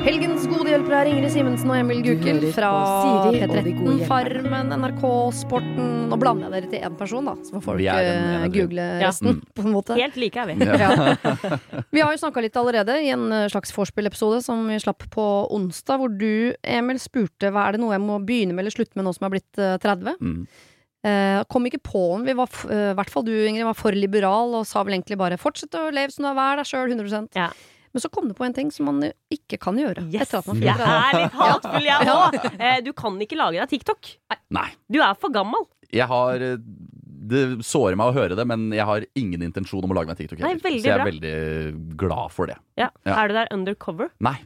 Helgens gode hjelpere er Ingrid Simensen og Emil Gukild fra på Siri og de P13. Farmen, NRK, Sporten. Nå blander jeg dere til én person, da, så får folk Vi google en- en eh, av de. google Ja. resten, på en måte. Helt like er vi. Ja. Vi har jo snakka litt allerede i en eh, slags vorspiel-episode som vi slapp på onsdag, hvor du, Emil, spurte hva er det noe jeg må begynne med eller slutte med nå som jeg er blitt eh, 30. Mm. Uh, kom ikke på om vi var, eh, i hvert fall du, Ingrid, var for liberal og sa vel egentlig bare 'fortsett å leve som du er, vær deg sjøl 100 Ja. Men så kom det på en ting som man ikke kan gjøre. Yes, etter at man jeg er litt hatfull, jeg òg. Eh, Du kan ikke lage deg TikTok. Nei. Du er for gammel. Jeg har eh, Det sårer meg å høre det, men jeg har ingen intensjon om å lage meg TikTok. Nei, så jeg er bra. veldig glad for det. Ja. Ja. Er du der undercover? Nei.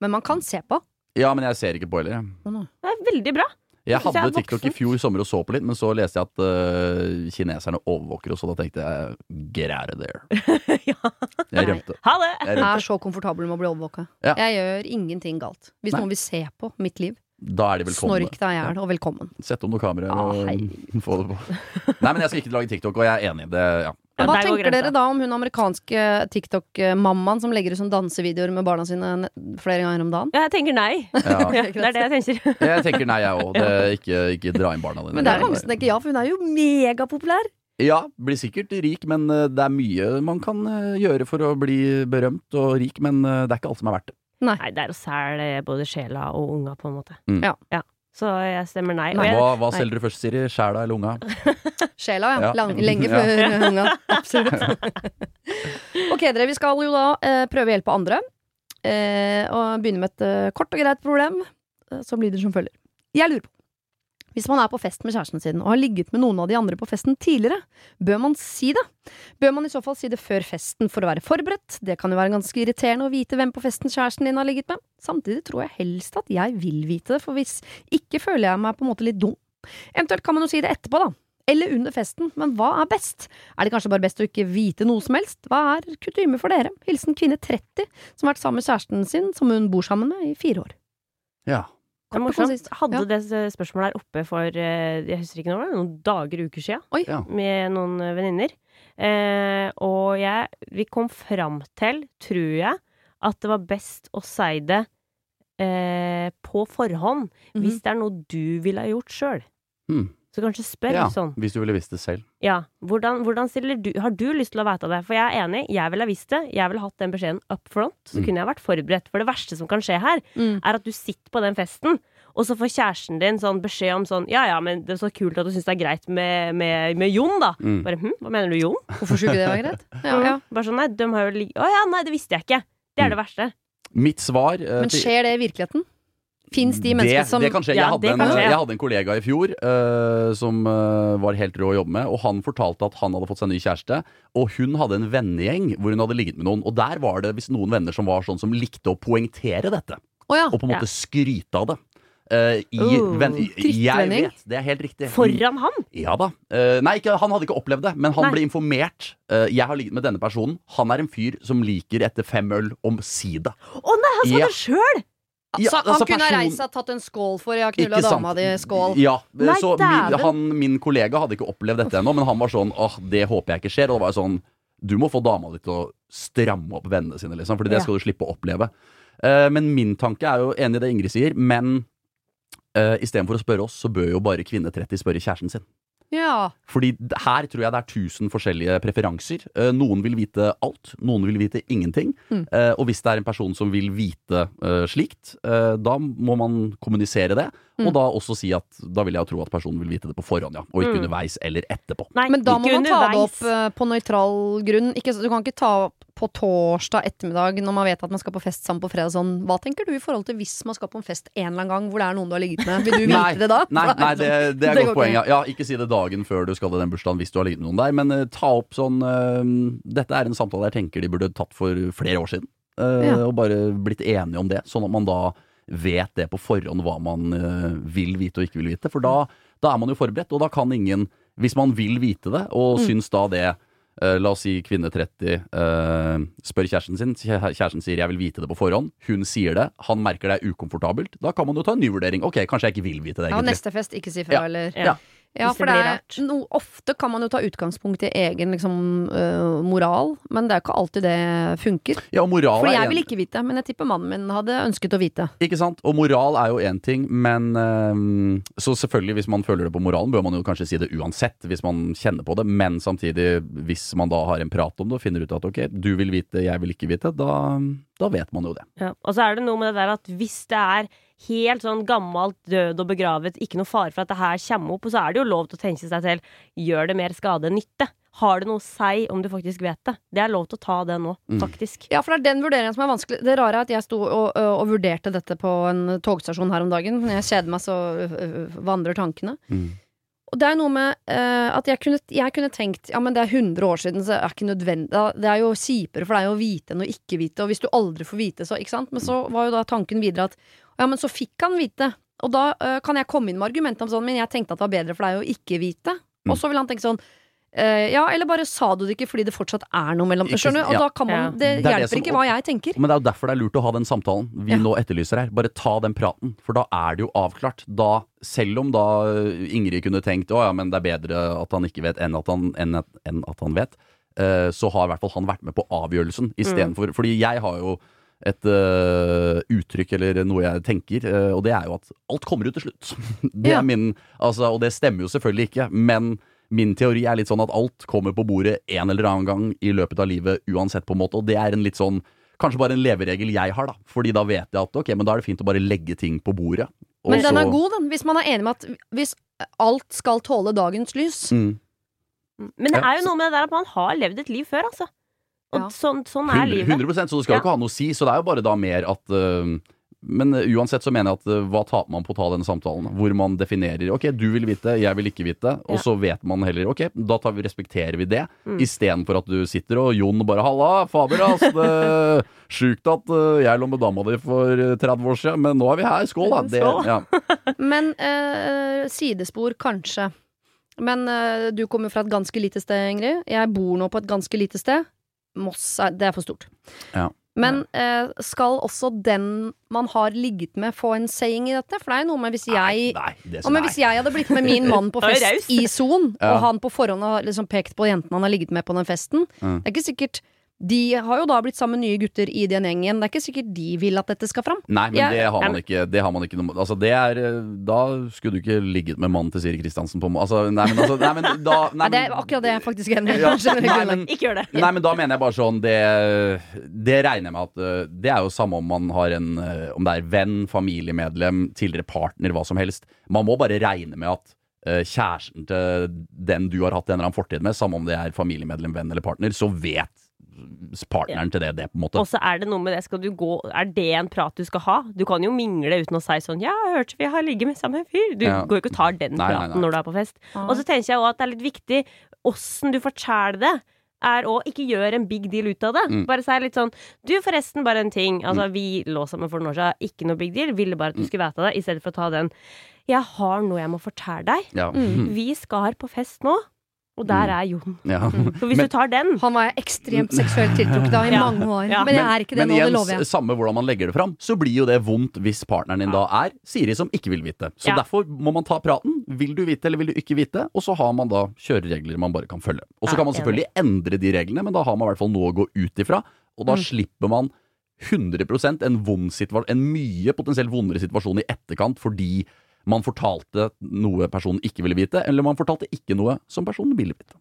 Men man kan se på. Ja, men jeg ser ikke på heller. Det er veldig bra. Jeg hadde jeg TikTok i fjor sommer og så på litt, men så leste jeg at uh, kineserne overvåker oss, og da tenkte jeg get out of there. ja. Jeg rømte. Ha det! Jeg Jeg er så komfortabel med å bli overvåka. Ja. Jeg gjør ingenting galt. Hvis Nei. noen vil se på mitt liv, Da er de velkomne. snork deg i hjel, og velkommen. Sett om noen kameraer Ah, og få det på. Nei, men jeg skal ikke lage TikTok, og jeg er enig i det. Ja. Ja, Hva tenker dere da om hun amerikanske TikTok-mammaen som legger ut sånn dansevideoer med barna sine flere ganger om dagen? Ja, jeg tenker nei. Ja. Ja, det er det jeg tenker. Jeg tenker nei, jeg òg. Ikke, ikke dra inn barna dine. Men det er mange som tenker ja, for hun er jo megapopulær. Ja, blir sikkert rik, men eh, det er mye man kan eh, gjøre for å bli berømt og rik, men eh, det er ikke alt som er verdt det. Nei, det er å sæle både sjela og unga, på en måte. Mm. Ja. Så jeg stemmer nei. Nei. Hva, hva selger du først, Siri? Sjela eller unga? Sjela, ja. Ja. Lang, lenge Ja. før unga. Absolutt. ok, dere, vi skal jo da eh, prøve å hjelpe andre. Eh, og begynne med et eh, kort og greit problem, eh, som lyder som følger. Jeg lurer på. Hvis man er på fest med kjæresten sin og har ligget med noen av de andre på festen tidligere, bør man si det? Bør man i så fall si det før festen for å være forberedt? Det kan jo være ganske irriterende å vite hvem på festen kjæresten din har ligget med. Samtidig tror jeg helst at jeg vil vite det, for hvis ikke føler jeg meg på en måte litt dum. Eventuelt kan man jo si det etterpå, da. Eller under festen, men hva er best? Er det kanskje bare best å ikke vite noe som helst? Hva er kutyme for dere? Hilsen kvinne 30, som har vært sammen med kjæresten sin, som hun bor sammen med i fire år. Ja. Kort og konsist. Hadde Ja. det spørsmålet her oppe for eh, jeg husker ikke når, noen dager, uker siden, Oi. Ja. med noen eh, venninner. Eh, og jeg, vi kom fram til, tror jeg, at det var best å si det eh, på forhånd. Mhm. Hvis det er noe du ville ha gjort sjøl. Hmm. Så kanskje spør ja. sånn. Hvis du ville visst det selv. Ja, hvordan, hvordan stiller du Har du lyst til å vite det? For jeg er enig, jeg ville ha visst det. Jeg ville hatt den beskjeden up front. Så Mm. kunne jeg vært forberedt. For det verste som kan skje her, Mm. er at du sitter på den festen, og så får kjæresten din sånn beskjed om sånn Ja ja, men det er så kult at du syns det er greit med, med, med Jon, da. Mm. Bare hm, hva mener du, Jon? Hvorfor skulle ikke det være greit? Ja, ja. Bare sånn, nei, de har jo. Å ja, nei, det visste jeg ikke. Det er det verste. Mitt svar eh, Men skjer det i virkeligheten? Fins de det, menneskene som det kan skje. Jeg, Ja, hadde en, jeg hadde en kollega i fjor uh, som uh, var helt rå å jobbe med, og han fortalte at han hadde fått seg en ny kjæreste, og hun hadde en vennegjeng hvor hun hadde ligget med noen, og der var det visst noen venner som var sånn som likte å poengtere dette, oh, ja. og på en Ja. måte skryte av det. I, uh, venn, jeg vet, det er helt riktig. Foran han! Ja da. Uh, nei, ikke, han hadde ikke opplevd det, men han Nei. ble informert. Jeg har ligget med denne personen. Han er en fyr som liker etter fem øl omsider. Å nei, han sa Ja. det sjøl! Ja, så han altså, kunne ha reist seg og tatt en skål for 'jeg har knulla dama di', skål. Ja, Nei, så min, han, min kollega hadde ikke opplevd dette ennå, men han var sånn åh, det håper jeg ikke skjer. Og det var sånn du må få dama di til å stramme opp vennene sine, liksom, for det Ja. skal du slippe å oppleve. Uh, men min tanke er jo enig i det Ingrid sier, men uh, istedenfor å spørre oss, så bør jo bare kvinne 30 spørre kjæresten sin. Ja. Fordi her tror jeg det er tusen forskjellige preferanser. Eh, noen vil vite alt, noen vil vite ingenting. Mm. Eh, og hvis det er en person som vil vite eh, slikt, eh, da må man kommunisere det. Mm. Og da også si at da vil jeg tro at personen vil vite det på forhånd, ja. Og ikke Mm. underveis eller etterpå. Nei, Men da må man ta det opp eh, på nøytral grunn. Ikke, du kan ikke ta opp på torsdag ettermiddag når man vet at man skal på fest sammen på fredag. Sånn, hva tenker du i forhold til hvis man skal på en fest en eller annen gang hvor det er noen du har ligget med? Vil du Nei, vite det da? Nei, nei det, det er et godt poeng. Ja. ja, ikke si det dagen før du skal i den bursdagen hvis du har ligget med noen der, men uh, ta opp sånn uh, Dette er en samtale jeg tenker de burde tatt for flere år siden. eh, Ja. Og bare blitt enige om det, sånn at man da vet det på forhånd hva man vil vite og ikke vil vite. For da, da er man jo forberedt, og da kan ingen Hvis man vil vite det, og Mm. syns da det La oss si kvinne 30 eh, spør kjæresten sin. Kjæresten sier 'jeg vil vite det på forhånd'. Hun sier det. Han merker det er ukomfortabelt. Da kan man jo ta en ny vurdering. Ok, kanskje jeg ikke vil vite det, Ja, neste fest, ikke si fra, Ja. eller Ja. Ja, Hvis for det det blir er rart. no, ofte kan man jo ta utgangspunkt i egen liksom, uh, moral, men det er ikke alltid det funker. Ja, og moral For er jeg en- vil ikke vite, men jeg tipper mannen min hadde ønsket å vite. Ikke sant? Og moral er jo én ting, men uh, Så selvfølgelig, hvis man føler det på moralen, bør man jo kanskje si det uansett, hvis man kjenner på det. Men samtidig, hvis man da har en prat om det og finner ut at ok, du vil vite, jeg vil ikke vite, da, da vet man jo det. Ja. Og så er det noe med det der at hvis det er helt sånn gammelt, død og begravet, ikke noe fare for at det her kommer opp, og så er det jo lov til å tenke seg selv gjør det mer skade enn nytte? Har det noe å si om du faktisk vet det? Det er lov til å ta det nå, Mm. faktisk. Ja, for det er den vurderingen som er vanskelig. Det rare er at jeg sto og, og, og vurderte dette på en togstasjon her om dagen. Når jeg kjeder meg, så øh, øh, vandrer tankene. Mm. Og det er noe med uh, at jeg kunne, jeg kunne tenkt Ja, men det er 100 år siden, så det er ikke nødvendig Det er jo kjipere for deg å vite enn å ikke vite, og hvis du aldri får vite, så Ikke sant? Men så var jo da tanken videre at Ja, men så fikk han vite. Og da uh, kan jeg komme inn med argumentet om sånn, men jeg tenkte at det var bedre for deg å ikke vite. Mm. Og så vil han tenke sånn Uh, ja, eller bare sa du det ikke fordi det fortsatt er noe mellom Ikke- Skjønner du? Og ja. da kan man Det, Det hjelper det som- ikke hva jeg tenker. Men det er jo derfor det er lurt å ha den samtalen vi Ja. nå etterlyser her. Bare ta den praten, for da er det jo avklart. Da, selv om da Ingrid kunne tenkt å ja, men det er bedre at han ikke vet enn at han, enn at, enn at han vet, uh, så har i hvert fall han vært med på avgjørelsen istedenfor Fordi jeg har jo et uh, uttrykk eller noe jeg tenker, uh, og det er jo at alt kommer ut til slutt. Det Ja. er min altså, Og det stemmer jo selvfølgelig ikke, men min teori er litt sånn at alt kommer på bordet en eller annen gang i løpet av livet uansett, på en måte, og det er en litt sånn Kanskje bare en leveregel jeg har, da. Fordi da vet jeg at ok, men da er det fint å bare legge ting på bordet. Og Men den er så- god, den. Hvis man er enig med at hvis alt skal tåle dagens lys. Mm. Men det er jo noe med det der at man har levd et liv før, altså. Og Ja. sånn, sånn er 100, livet. 100 Så det skal jo Ja. ikke ha noe å si. Så det er jo bare da mer at uh, Men øh, uansett så mener jeg at øh, hva taper man på å ta denne samtalen? Hvor man definerer ok, du vil vite, jeg vil ikke vite. Og Ja. så vet man heller ok, da tar vi, respekterer vi det. Mm. Istedenfor at du sitter og Jon bare halla, fader ass, det er sjukt at jeg lå med dama di for øh, 30 år siden, men nå er vi her. Skål, da. Det, ja. Men eh, sidespor, kanskje. Men eh, du kommer fra et ganske lite sted, Ingrid. Jeg bor nå på et ganske lite sted. Moss er, det er for stort. Ja. Men eh, skal også den man har ligget med, få en saying i dette? For det er jo noe med hvis jeg Nei, nei, er hvis jeg hadde blitt med min mann på fest i Son, Ja. og han på forhånd har liksom pekt på jentene han har ligget med på den festen Mm. Det er ikke sikkert De har jo da blitt sammen med nye gutter i den gjengen. Det er ikke sikkert de vil at dette skal fram. Nei, men Jeg- det har man ikke. Det har man ikke noe, altså det er, øh, Da skulle du ikke ligget med mannen til Siri Kristiansen på altså, Nei, men altså nei, men da, Nei, nei, det er akkurat det jeg faktisk er enig i. Ja. Men- Ikke gjør det. Nei, men da mener jeg bare sånn Det, det regner jeg med at uh, Det er jo samme om man har en uh, Om det er venn, familiemedlem, tidligere partner, hva som helst. Man må bare regne med at uh, kjæresten til den du har hatt en eller annen fortid med, samme om det er familiemedlem, venn eller partner, så vet partneren til det det, på en måte. Og så er det noe med det, skal du gå Er det en prat du skal ha? Du kan jo mingle uten å si sånn 'Ja, jeg hørte vi har ligget med samme fyr'. Du Ja. går jo ikke og tar den Nei, nei, praten nei. når du er på fest. Og så tenker jeg òg at det er litt viktig åssen du forteller det. Er å ikke gjøre en big deal ut av det. Mm. Bare si litt sånn Du, forresten, bare en ting. Altså, vi lå sammen for noen år siden. Ikke noe big deal. Ville bare at du skulle vite det, i stedet for å ta den. Jeg har noe jeg må fortelle deg. Ja. Vi skal på fest nå, og der er Jon. Ja. For hvis Men- du tar den Han var jeg ekstremt seksuelt tiltrukket av i Ja. mange år. Ja. Men jeg er ikke det men nå, det lover jeg. samme hvordan man legger det fram, så blir jo det vondt hvis partneren din da er Siri som ikke vil vite. Så Ja. derfor må man ta praten. Vil du vite eller vil du ikke vite? Og så har man da kjøreregler man bare kan følge. Og så Ja, kan man enig. selvfølgelig endre de reglene, men da har man i hvert fall noe å gå ut ifra. Og da Mm. slipper man 100% en vond situasjon, en mye potensielt vondere situasjon i etterkant fordi man fortalte noe personen ikke ville vite, eller man fortalte ikke noe som personen ville vite.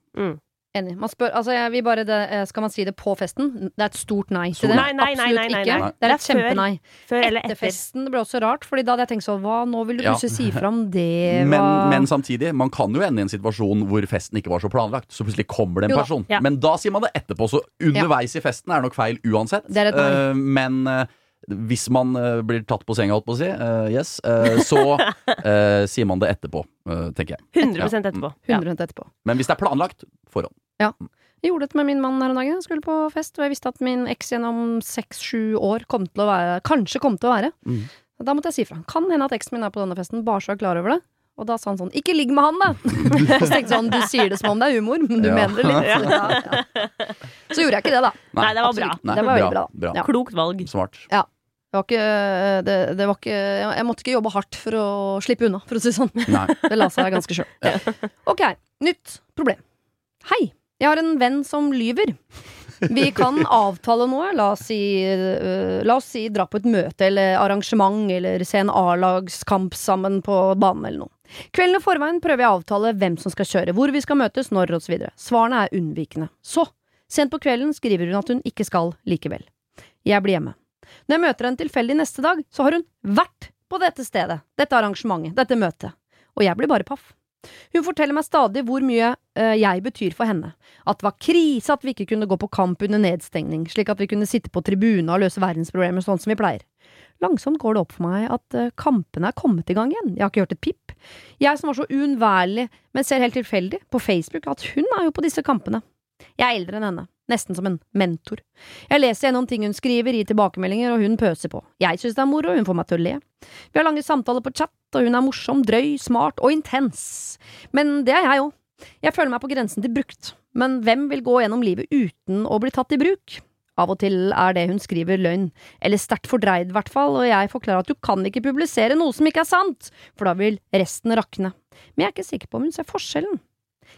Enig. Man spør, altså jeg vil bare det, eh, Skal man si det på festen? Det er et stort nei til det. nei. Nei, nei, nei, Absolutt nei, nei, ikke. nei. Det er et kjempenei. før. før eller Etter etter. festen det ble også rart, Fordi da hadde jeg tenkt sånn Hva, nå vil du Ja. si si om det? Men, men samtidig, man kan jo ende i en situasjon hvor festen ikke var så planlagt. Så plutselig kommer det en Jo person. Ja. Men da sier man det etterpå, så underveis i festen er det nok feil uansett. Det er et nei. Uh, men eh, hvis man eh, blir tatt på senga, holdt på å si, eh, yes, eh, så sier man det etterpå, tenker jeg. 100 etterpå. Ja. 100% etterpå. Men hvis det er planlagt, forhånd. Jeg gjorde dette med min mann her om dagen. Jeg skulle på fest, og jeg visste at min eks gjennom seks-sju år kom til å være Kanskje kom til å være. Mm. Da måtte jeg si fra. Kan hende at eksen min er på denne festen, bare så jeg er klar over det. Og da sa han sånn 'ikke ligg med han', da! så tenkte jeg sånn, du sier det som om det er humor, men du Ja. mener det litt. Ja, ja. Så gjorde jeg ikke det, da. Nei, det var bra. Nei, Det var veldig bra. bra. Ja. Klokt valg. Smart. Ja. Var ikke, det, det var ikke jeg, måtte ikke jobbe hardt for å slippe unna, for å si det sånn. Nei. Det la seg ganske sjøl. Ok, nytt problem. Hei, jeg har en venn som lyver. Vi kan avtale noe. La oss si, uh, la oss si dra på et møte eller arrangement eller se en A-lagskamp sammen på banen eller noe. Kvelden i forveien prøver jeg å avtale hvem som skal kjøre, hvor vi skal møtes, når osv. Svarene er unnvikende. Så, sent på kvelden skriver hun at hun ikke skal likevel. Jeg blir hjemme. Når jeg møter henne tilfeldig neste dag, så har hun vært på dette stedet, dette arrangementet, dette møtet. Og jeg blir bare paff. Hun forteller meg stadig hvor mye uh, jeg betyr for henne. At det var krise at vi ikke kunne gå på kamp under nedstengning, slik at vi kunne sitte på tribuna og løse verdensproblemer sånn som vi pleier. Langsomt går det opp for meg at uh, kampene er kommet i gang igjen. Jeg har ikke hørt et pip. Jeg som var så uunnværlig, men ser helt tilfeldig, på Facebook, at hun er jo på disse kampene. Jeg er eldre enn henne, nesten som en mentor. Jeg leser gjennom ting hun skriver, gir tilbakemeldinger, og hun pøser på. Jeg synes det er moro, hun får meg til å le. Vi har lange samtaler på chat, og hun er morsom, drøy, smart og intens. Men det er jeg òg. Jeg føler meg på grensen til brukt. Men hvem vil gå gjennom livet uten å bli tatt i bruk? Av og til er det hun skriver løgn, eller sterkt fordreid, i hvert fall, og jeg forklarer at du kan ikke publisere noe som ikke er sant, for da vil resten rakne. Men jeg er ikke sikker på om hun ser forskjellen.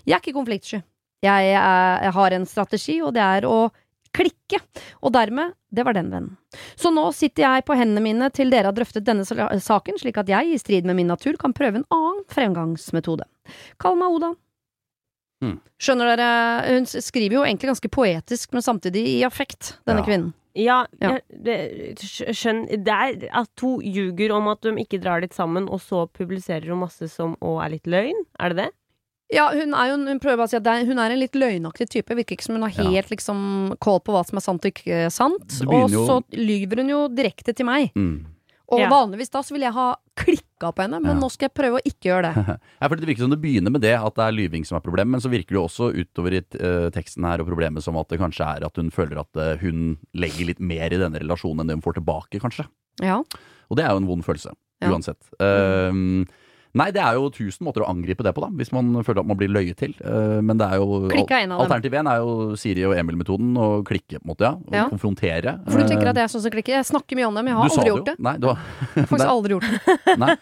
Jeg er ikke konfliktsky. Jeg, er, jeg har en strategi, og det er å klikke. Og dermed, det var den vennen. Så nå sitter jeg på hendene mine til dere har drøftet denne saken, slik at jeg, i strid med min natur, kan prøve en annen fremgangsmetode. Kall meg Oda. Mm. Skjønner dere, hun skriver jo egentlig ganske poetisk, men samtidig i affekt, denne Ja. kvinnen. Ja, Ja. jeg- skjønn Det er at hun ljuger om at de ikke drar dit sammen, og så publiserer hun masse som òg er litt løgn. Er det det? Ja, hun er jo Hun prøver å si at det er, hun er en litt løgnaktig type. Virker ikke som hun har Ja. helt liksom kål på hva som er sant og ikke sant. Og jo- så lyver hun jo direkte til meg. Mm. Og Ja. vanligvis da så ville jeg ha klikka på henne, men Ja. nå skal jeg prøve å ikke gjøre det. Ja, for Det virker som det begynner med det, at det er lyving som er problemet, men så virker det også utover i uh, teksten her og problemet som at det kanskje er at hun føler at uh, hun legger litt mer i denne relasjonen enn det hun får tilbake, kanskje. Ja. Og det er jo en vond følelse, Ja. uansett. Eh, nei, det er jo tusen måter å angripe det på, da, hvis man føler at man blir løyet til. Eh, men det er jo er. Alternativ 1 er jo Siri og Emil-metoden, å klikke, på en måte, ja. Og Ja. konfrontere. For du tenker Eh, at jeg er sånn som klikker? Jeg snakker mye om dem, jeg har aldri det gjort jo. det. Nei, du har, Jeg har faktisk aldri gjort det. nei.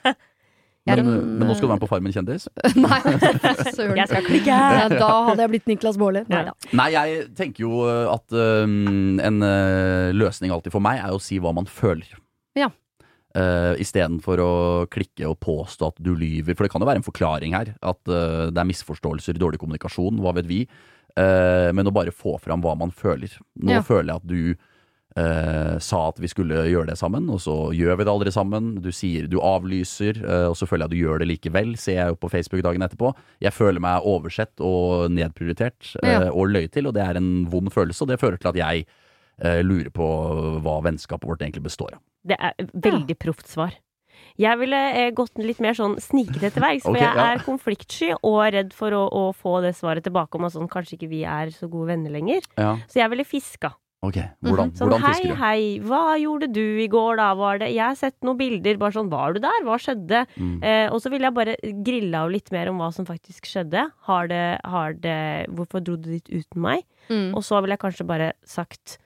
Men, en, men nå skal du være med på Farmen kjendis? Nei, søren. Jeg skal klikke! Da hadde jeg blitt Niklas Baarli. Nei da. Nei, jeg tenker jo at um, en uh, løsning alltid for meg er å si hva man føler. Ja. Uh, Istedenfor å klikke og påstå at du lyver. For det kan jo være en forklaring her. At uh, det er misforståelser, dårlig kommunikasjon, hva vet vi. Uh, men å bare få fram hva man føler. Nå Ja. føler jeg at du uh, sa at vi skulle gjøre det sammen, og så gjør vi det aldri sammen. Du sier du avlyser, og så føler jeg at du gjør det likevel, ser jeg jo på Facebook dagen etterpå. Jeg føler meg oversett og nedprioritert Ja. og løy til, og det er en vond følelse, og det fører til at jeg lurer på hva vennskapet vårt egentlig består av. Det er veldig proft svar. Jeg ville eh, gått litt mer sånn snikete til verks, for okay, jeg ja. er konfliktsky og redd for å, å få det svaret tilbake om at sånn, kanskje ikke vi er så gode venner lenger. Ja, Så jeg ville fiska. ok. Hvordan, Sånn hvordan hei, fisker du? hei, hva gjorde du i går da? Var det Jeg har sett noen bilder, bare sånn var du der? Hva skjedde? Mm. Eh, og så ville jeg bare grilla av litt mer om hva som faktisk skjedde. Har det, har det Hvorfor dro du dit uten meg? Mm. Og så ville jeg kanskje bare sagt eh,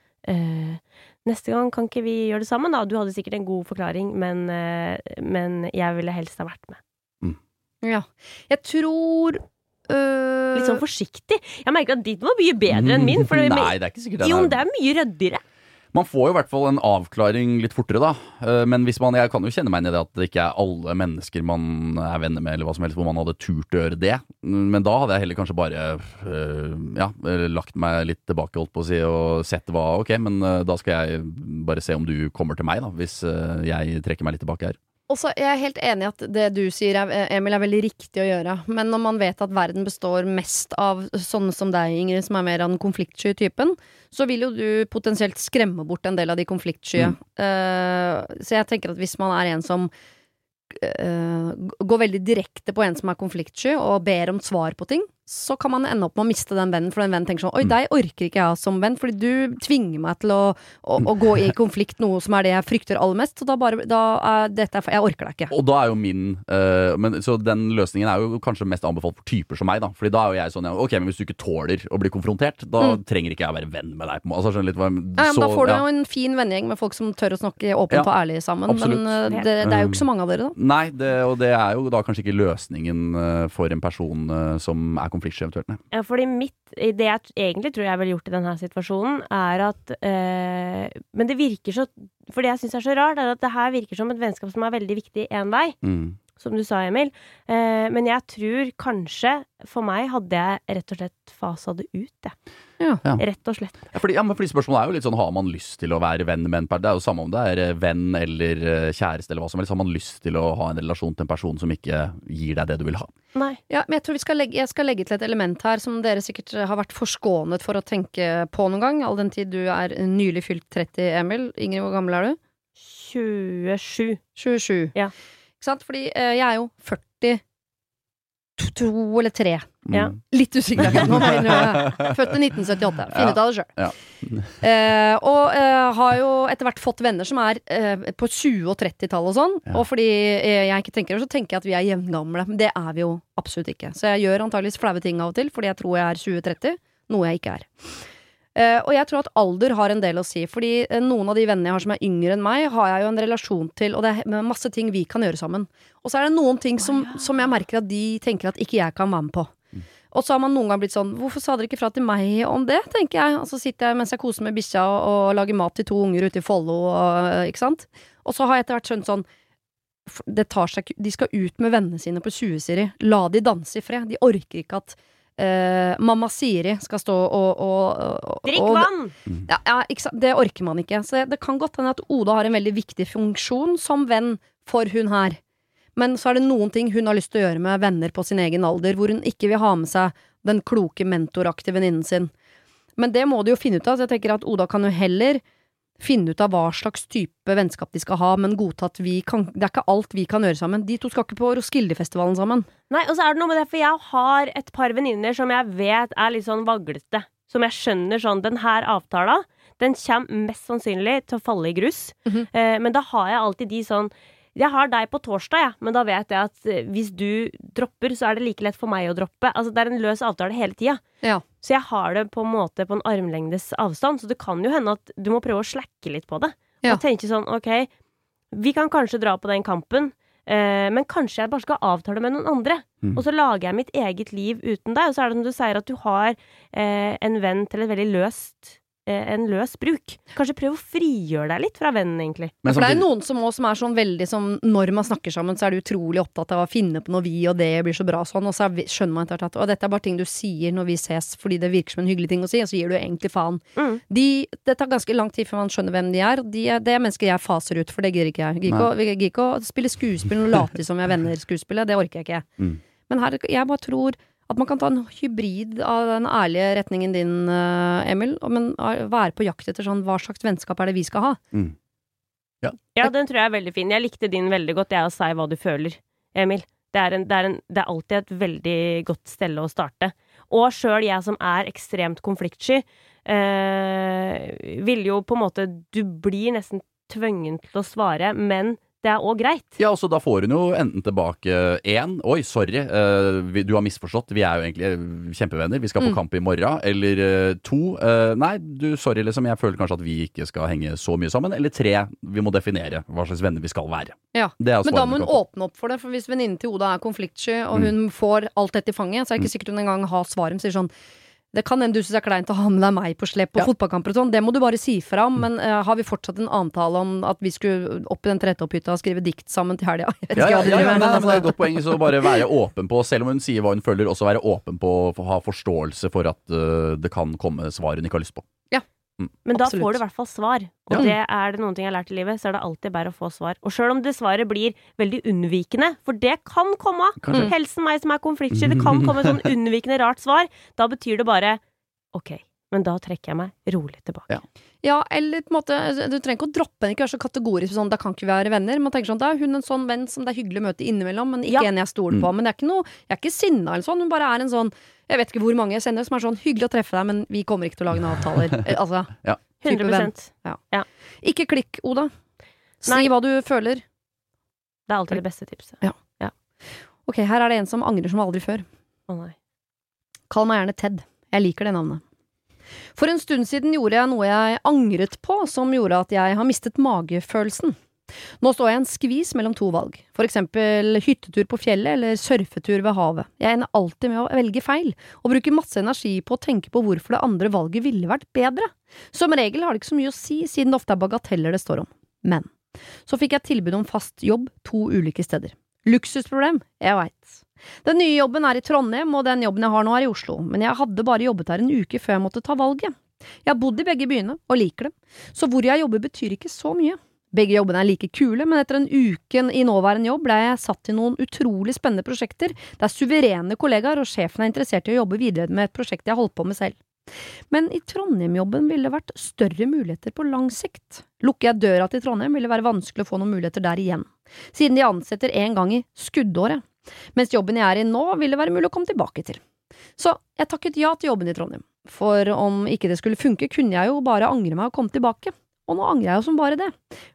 Neste gang kan ikke vi gjøre det sammen, da. Du hadde sikkert en god forklaring, men, eh, men jeg ville helst ha vært med. Ja. Jeg tror øh, Litt sånn forsiktig. Jeg merker at ditt var mye bedre enn min. For det, Nei, det er ikke sikkert jo, men det er mye ryddigere. Man får jo i hvert fall en avklaring litt fortere, da. Eh, Men hvis man, jeg kan jo kjenne meg inn i det at det ikke er alle mennesker man er venner med, eller hva som helst, hvor man hadde turt å gjøre det. Men da hadde jeg heller kanskje bare eh, ja, eh, lagt meg litt tilbake, holdt på å si, og sett hva Ok, men da skal jeg bare se om du kommer til meg, da, hvis jeg trekker meg litt tilbake her. Og jeg er helt enig i at det du sier, er, Emil, er veldig riktig å gjøre. Men når man vet at verden består mest av sånne som deg, Ingrid, som er mer av den konfliktsky typen, så vil jo du potensielt skremme bort en del av de konfliktskye. Mm. Uh, så jeg tenker at hvis man er en som uh, går veldig direkte på en som er konfliktsky, og ber om svar på ting, så kan man ende opp med å miste den vennen, for den vennen tenker sånn Oi, Mm. deg orker ikke jeg som venn, fordi du tvinger meg til å, å, å gå i konflikt, noe som er det jeg frykter aller mest. Så da bare da er dette Jeg orker deg ikke. Og da er jo min eh, men, Så den løsningen er jo kanskje mest anbefalt for typer som meg. da Fordi da er jo jeg sånn ja, Ok, men hvis du ikke tåler å bli konfrontert, da trenger ikke jeg å være venn med deg. Altså, skjønner litt hva jeg- Mm. Ja, så- da får du ja. jo en fin vennegjeng med folk som tør å snakke åpent Ja, og ærlig sammen. absolutt. Men eh, det, det er jo ikke så mange av dere, da. Nei, det, og det er jo da kanskje ikke løsningen eh, for en person som er konfliktsky, eventuelt. Nei. Ja, fordi mitt, det jeg egentlig tror jeg ville gjort i denne situasjonen, er at øh, Men det virker så For det jeg syns er så rart, er at det her virker som et vennskap som er veldig viktig én vei, Mm. Som du sa, Emil. Eh, men jeg tror kanskje, for meg, hadde jeg rett og slett fasa det ut, jeg. Ja. Ja. Rett og slett. Ja, fordi, ja, men fordi Spørsmålet er jo litt sånn Har man lyst til å være venn med en person? Det er jo samme om det er eh, venn eller eh, kjæreste eller hva som helst. Har man lyst til å ha en relasjon til en person som ikke gir deg det du vil ha? Nei. Ja, men jeg tror vi skal legge, jeg skal legge til et element her som dere sikkert har vært forskånet for å tenke på noen gang, all den tid du er nylig fylt 30, Emil. Ingrid, hvor gammel er du? 27. 27. Ja. Ikke sant? Fordi eh, jeg er jo 40 to, to eller 3. Mm. Ja. Litt usikker Født i 1978. Finn ut av det sjøl. Ja. Eh, og eh, har jo etter hvert fått venner som er eh, på 20- og 30-tallet og sånn. Ja. Og fordi eh, jeg ikke tenker det, så tenker jeg at vi er jevngamle. Men det er vi jo absolutt ikke. Så jeg gjør antageligvis flaue ting av og til fordi jeg tror jeg er 20-30, noe jeg ikke er. Eh, og jeg tror at alder har en del å si, fordi eh, noen av de vennene jeg har som er yngre enn meg, har jeg jo en relasjon til, og det er masse ting vi kan gjøre sammen. Og så er det noen ting som, som jeg merker at de tenker at ikke jeg kan være med på. Og så har man noen gang blitt sånn Hvorfor sa dere ikke fra til meg om det? tenker jeg. Og så sitter jeg mens jeg koser med bikkja og, og lager mat til to unger ute i Follo, og, ikke sant. Og så har jeg etter hvert skjønt sånn det tar seg, ikke- De skal ut med vennene sine på 20, Siri. La de danse i fred. De orker ikke at eh, mamma Siri skal stå og, og, og Drikk og- vann! ja, ja, ikke? Det orker man ikke. Så det, det kan godt hende at Oda har en veldig viktig funksjon som venn for hun her. Men så er det noen ting hun har lyst til å gjøre med venner på sin egen alder, hvor hun ikke vil ha med seg den kloke mentoraktige venninnen sin. Men det må de jo finne ut av, så jeg tenker at Oda kan jo heller finne ut av hva slags type vennskap de skal ha, men godta at vi kan Det er ikke alt vi kan gjøre sammen. De to skal ikke på Roskildefestivalen sammen. Nei, og så er det noe med det, for jeg har et par venninner som jeg vet er litt sånn vaglete. Som jeg skjønner sånn Den her avtala, den kommer mest sannsynlig til å falle i grus. Mhm. eh, men da har jeg alltid de sånn Jeg har deg på torsdag, jeg, men da vet jeg at eh, hvis du dropper, så er det like lett for meg å droppe. Altså, det er en løs avtale hele tida. Ja. Så jeg har det på en måte på en armlengdes avstand, så det kan jo hende at du må prøve å slakke litt på det. Ja. Og tenke sånn, OK, vi kan kanskje dra på den kampen, eh, men kanskje jeg bare skal avtale med noen andre. Mm. Og så lager jeg mitt eget liv uten deg. Og så er det som du sier, at du har eh, en venn til et veldig løst en løs bruk. Kanskje prøv å frigjøre deg litt fra vennen, egentlig. Men For det er noen som, også, som er sånn veldig som Når man snakker sammen, så er du utrolig opptatt av å finne på noe vi og det blir så bra sånn, og så er skjønner man etter hvert at dette er bare ting du sier når vi ses fordi det virker som en hyggelig ting å si, og så gir du egentlig faen. Mm. De, det tar ganske lang tid før man skjønner hvem de er. og De er det er mennesker jeg faser ut, for det gidder ikke jeg. Jeg Gidder ikke å- jeg ikke å spille skuespill og late som vi er venner-skuespillet. Det orker jeg ikke. Mm. Men her, jeg bare tror at man kan ta en hybrid av den ærlige retningen din, eh, Emil, og- men eh, være på jakt etter sånn hva slags vennskap er det vi skal ha. Mm. Ja, den tror jeg er veldig fin. Jeg likte din veldig godt, jeg, å si hva du føler, Emil. Det er, en, det, er en, det er alltid et veldig godt stelle å starte. Og sjøl jeg som er ekstremt konfliktsky, eh, vil jo på en måte Du blir nesten tvungen til å svare, men det er òg greit. Ja, altså Da får hun jo enten tilbake én Oi, sorry, eh, du har misforstått. Vi er jo egentlig eh, kjempevenner. Vi skal på Mm. kamp i morgen. Eller eh, to Nei, du, sorry, liksom. Jeg føler kanskje at vi ikke skal henge så mye sammen. Eller tre Vi må definere hva slags venner vi skal være. Ja. Det er Men da må hun åpne opp for det, for hvis venninnen til Oda er konfliktsky, og Mm. hun får alt dette i fanget, så er det ikke sikkert hun engang har svaret. Hun sier sånn det kan hende du syns er kleint å ha med deg meg på slepp på Ja. fotballkamper og sånn, det må du bare si fra om, men uh, har vi fortsatt en avtale om at vi skulle opp i den tretopphytta og skrive dikt sammen til helga? Ja, ja, ja, ja, men det er et altså- godt poeng. Så bare være åpen på, selv om hun sier hva hun føler, også være åpen på å ha forståelse for at uh, det kan komme svar hun ikke har lyst på. Men da Absolutt. får du i hvert fall svar. Og Ja. det er det noen ting jeg har lært i livet, så er det alltid bedre å få svar. Og sjøl om det svaret blir veldig unnvikende, for det kan komme. Kanskje. Helsen meg som er konfliktsky, det kan komme et sånn unnvikende rart svar. Da betyr det bare OK, Men da trekker jeg meg rolig tilbake. Ja, eller på en måte Du trenger ikke å droppe henne, ikke være så kategorisk sånn, da kan ikke vi være venner. Man tenker sånn, da er hun en sånn venn som det er hyggelig å møte innimellom, men ikke Ja. en jeg stoler på. Men det er ikke noe Jeg er ikke sinna eller sånn, hun bare er en sånn Jeg vet ikke hvor mange jeg sender som er sånn hyggelig å treffe deg, men vi kommer ikke til å lage noen avtaler. Eh, altså, Type 100 ikke klikk, Oda. Si Nei. hva du føler. Det er alltid det beste tipset. Ok, her er det en som angrer som aldri før. Å nei. Kall meg gjerne Ted. Jeg liker det navnet. For en stund siden gjorde jeg noe jeg angret på, som gjorde at jeg har mistet magefølelsen. Nå står jeg i en skvis mellom to valg, for eksempel hyttetur på fjellet eller surfetur ved havet. Jeg ender alltid med å velge feil, og bruker masse energi på å tenke på hvorfor det andre valget ville vært bedre. Som regel har det ikke så mye å si, siden det ofte er bagateller det står om. Men så fikk jeg tilbud om fast jobb to ulike steder. Luksusproblem, jeg veit. Den nye jobben er i Trondheim, og den jobben jeg har nå er i Oslo, men jeg hadde bare jobbet her en uke før jeg måtte ta valget. Jeg har bodd i begge byene, og liker dem, så hvor jeg jobber betyr ikke så mye. Begge jobbene er like kule, men etter en uke i nåværende jobb ble jeg satt til noen utrolig spennende prosjekter. Det er suverene kollegaer, og sjefen er interessert i å jobbe videre med et prosjekt jeg holdt på med selv. Men i Trondheim-jobben ville det vært større muligheter på lang sikt. Lukker jeg døra til Trondheim, vil det være vanskelig å få noen muligheter der igjen, siden de ansetter én gang i skuddåret. Mens jobben jeg er i nå, vil det være mulig å komme tilbake til. Så jeg takket ja til jobben i Trondheim, for om ikke det skulle funke, kunne jeg jo bare angre meg og komme tilbake. Og nå angrer jeg jo som bare det,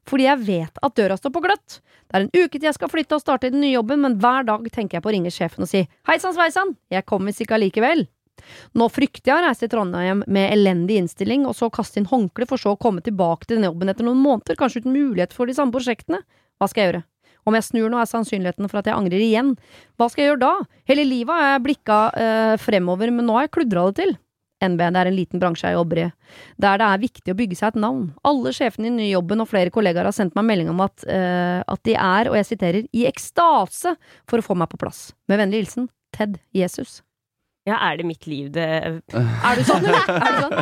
fordi jeg vet at døra står på gløtt. Det er en uke til jeg skal flytte og starte i den nye jobben, men hver dag tenker jeg på å ringe sjefen og si hei sann sveisann, jeg kommer visst ikke allikevel. Nå frykter jeg å reise til Trondheim med elendig innstilling, og så kaste inn håndkle, for så å komme tilbake til den jobben etter noen måneder, kanskje uten mulighet for de samme prosjektene. Hva skal jeg gjøre? Om jeg snur nå, er sannsynligheten for at jeg angrer igjen. Hva skal jeg gjøre da? Hele livet har jeg blikka eh, fremover, men nå har jeg kludra det til. NB, det er en liten bransje jeg jobber i, der det er viktig å bygge seg et navn. Alle sjefene i den nye jobben og flere kollegaer har sendt meg melding om at, eh, at de er, og jeg siterer, i ekstase for å få meg på plass. Med vennlig hilsen Ted Jesus. Ja, er det mitt liv det Er du sånn, eller? Er du sånn?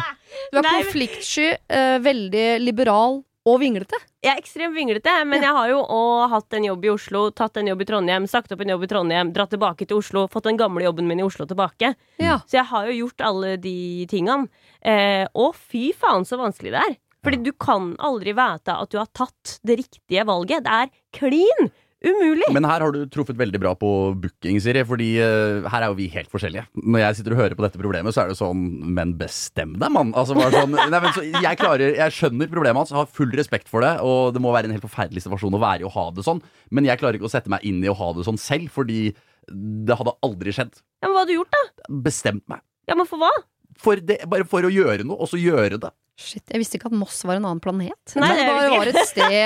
Du er konfliktsky, eh, veldig liberal og vinglete. Jeg er ekstremt vinglete, men jeg har jo òg hatt en jobb i Oslo, tatt en jobb i Trondheim, sagt opp en jobb i Trondheim, dratt tilbake til Oslo, fått den gamle jobben min i Oslo tilbake. Ja. Så jeg har jo gjort alle de tingene. Eh, og fy faen så vanskelig det er. Fordi du kan aldri vite at du har tatt det riktige valget. Det er klin umulig! Men her har du truffet veldig bra på booking, Siri. Fordi uh, her er jo vi helt forskjellige. Når jeg sitter og hører på dette problemet, så er det sånn Men bestem deg, mann! Altså, sånn, nei, men, så, jeg, klarer, jeg skjønner problemet hans, har full respekt for det. Og det må være en helt forferdelig situasjon å være i å ha det sånn. Men jeg klarer ikke å sette meg inn i å ha det sånn selv, fordi det hadde aldri skjedd. Ja, men hva hadde du gjort, da? Bestemt meg. Ja, men for hva? For det, bare for å gjøre noe, og så gjøre det. Shit, jeg visste ikke at Moss var en annen planet. Nei, det det er bare var et sted i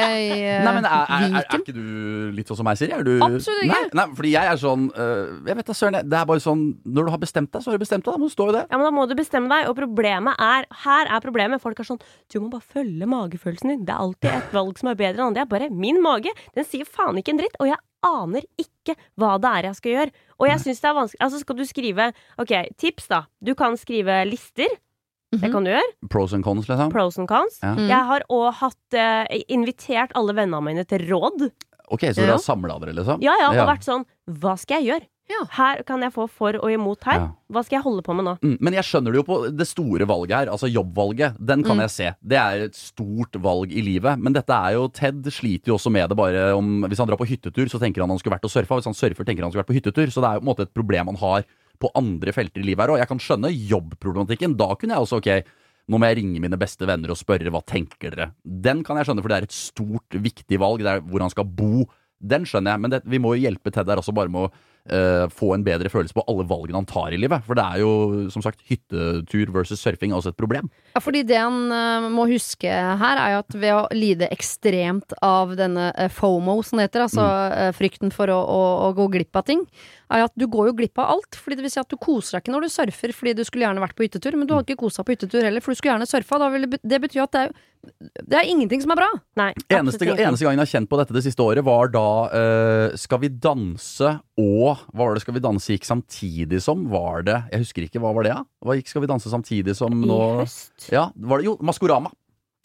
eh, Nei, men er, er, er, er ikke du litt sånn som meg, Siri? Er du, Absolutt ikke. Nei, nei, fordi jeg er sånn øh, Jeg vet da, søren. Det er bare sånn Når du har bestemt deg, så har du bestemt deg. Da må du stå i det. Ja, men Da må du bestemme deg. Og problemet er Her er problemet. Folk er sånn Du må bare følge magefølelsen din. Det er alltid et valg som er bedre enn andre. Jeg bare Min mage, den sier faen ikke en dritt. Og jeg aner ikke hva det er jeg skal gjøre. Og jeg syns det er vanskelig Altså, skal du skrive Ok, tips, da. Du kan skrive lister. Det Mhm. kan du gjøre. Pros and cons, liksom. Pros and cons. Ja. Mm. Jeg har òg hatt eh, invitert alle vennene mine til råd. Ok, så dere har samla dere, liksom? Ja, ja, Ja. og vært sånn Hva skal jeg gjøre? Ja. Her kan jeg få for og imot her. Ja. Hva skal jeg holde på med nå? Mm, men jeg skjønner det jo på det store valget her, altså jobbvalget. Den kan Mm. jeg se. Det er et stort valg i livet. Men dette er jo Ted sliter jo også med det bare om Hvis han drar på hyttetur, så tenker han han skulle vært og surfa. Hvis han surfer, tenker han han skulle vært på hyttetur. Så det er jo på en måte et problem han har på andre felter i livet her. òg. jeg kan skjønne jobbproblematikken. Da kunne jeg også, ok nå må jeg ringe mine beste venner og spørre hva tenker dere. Den kan jeg skjønne, for det er et stort, viktig valg. Det er hvor han skal bo. Den skjønner jeg, men det, vi må jo hjelpe Ted der også bare med å eh, få en bedre følelse på alle valgene han tar i livet. For det er jo som sagt hyttetur versus surfing også et problem. Ja, fordi det han uh, må huske her, er jo at ved å lide ekstremt av denne eh, FOMO, som det heter, altså eh, frykten for å, å, å gå glipp av ting, er at du går jo glipp av alt. Fordi det vil si at du koser deg ikke når du surfer fordi du skulle gjerne vært på hyttetur, men du har ikke kosa på hyttetur heller, for du skulle gjerne surfa. Da vil det, det betyr at det er, det er ingenting som er bra. Nei. Eneste, eneste gangen jeg har kjent på dette det siste året, var da uh, Skal vi danse og Hva var det Skal vi danse gikk samtidig som? Var det Jeg husker ikke. Hva var det? Ja? Hva gikk Skal vi danse samtidig som I nå? høst. Ja, var det Jo, Maskorama.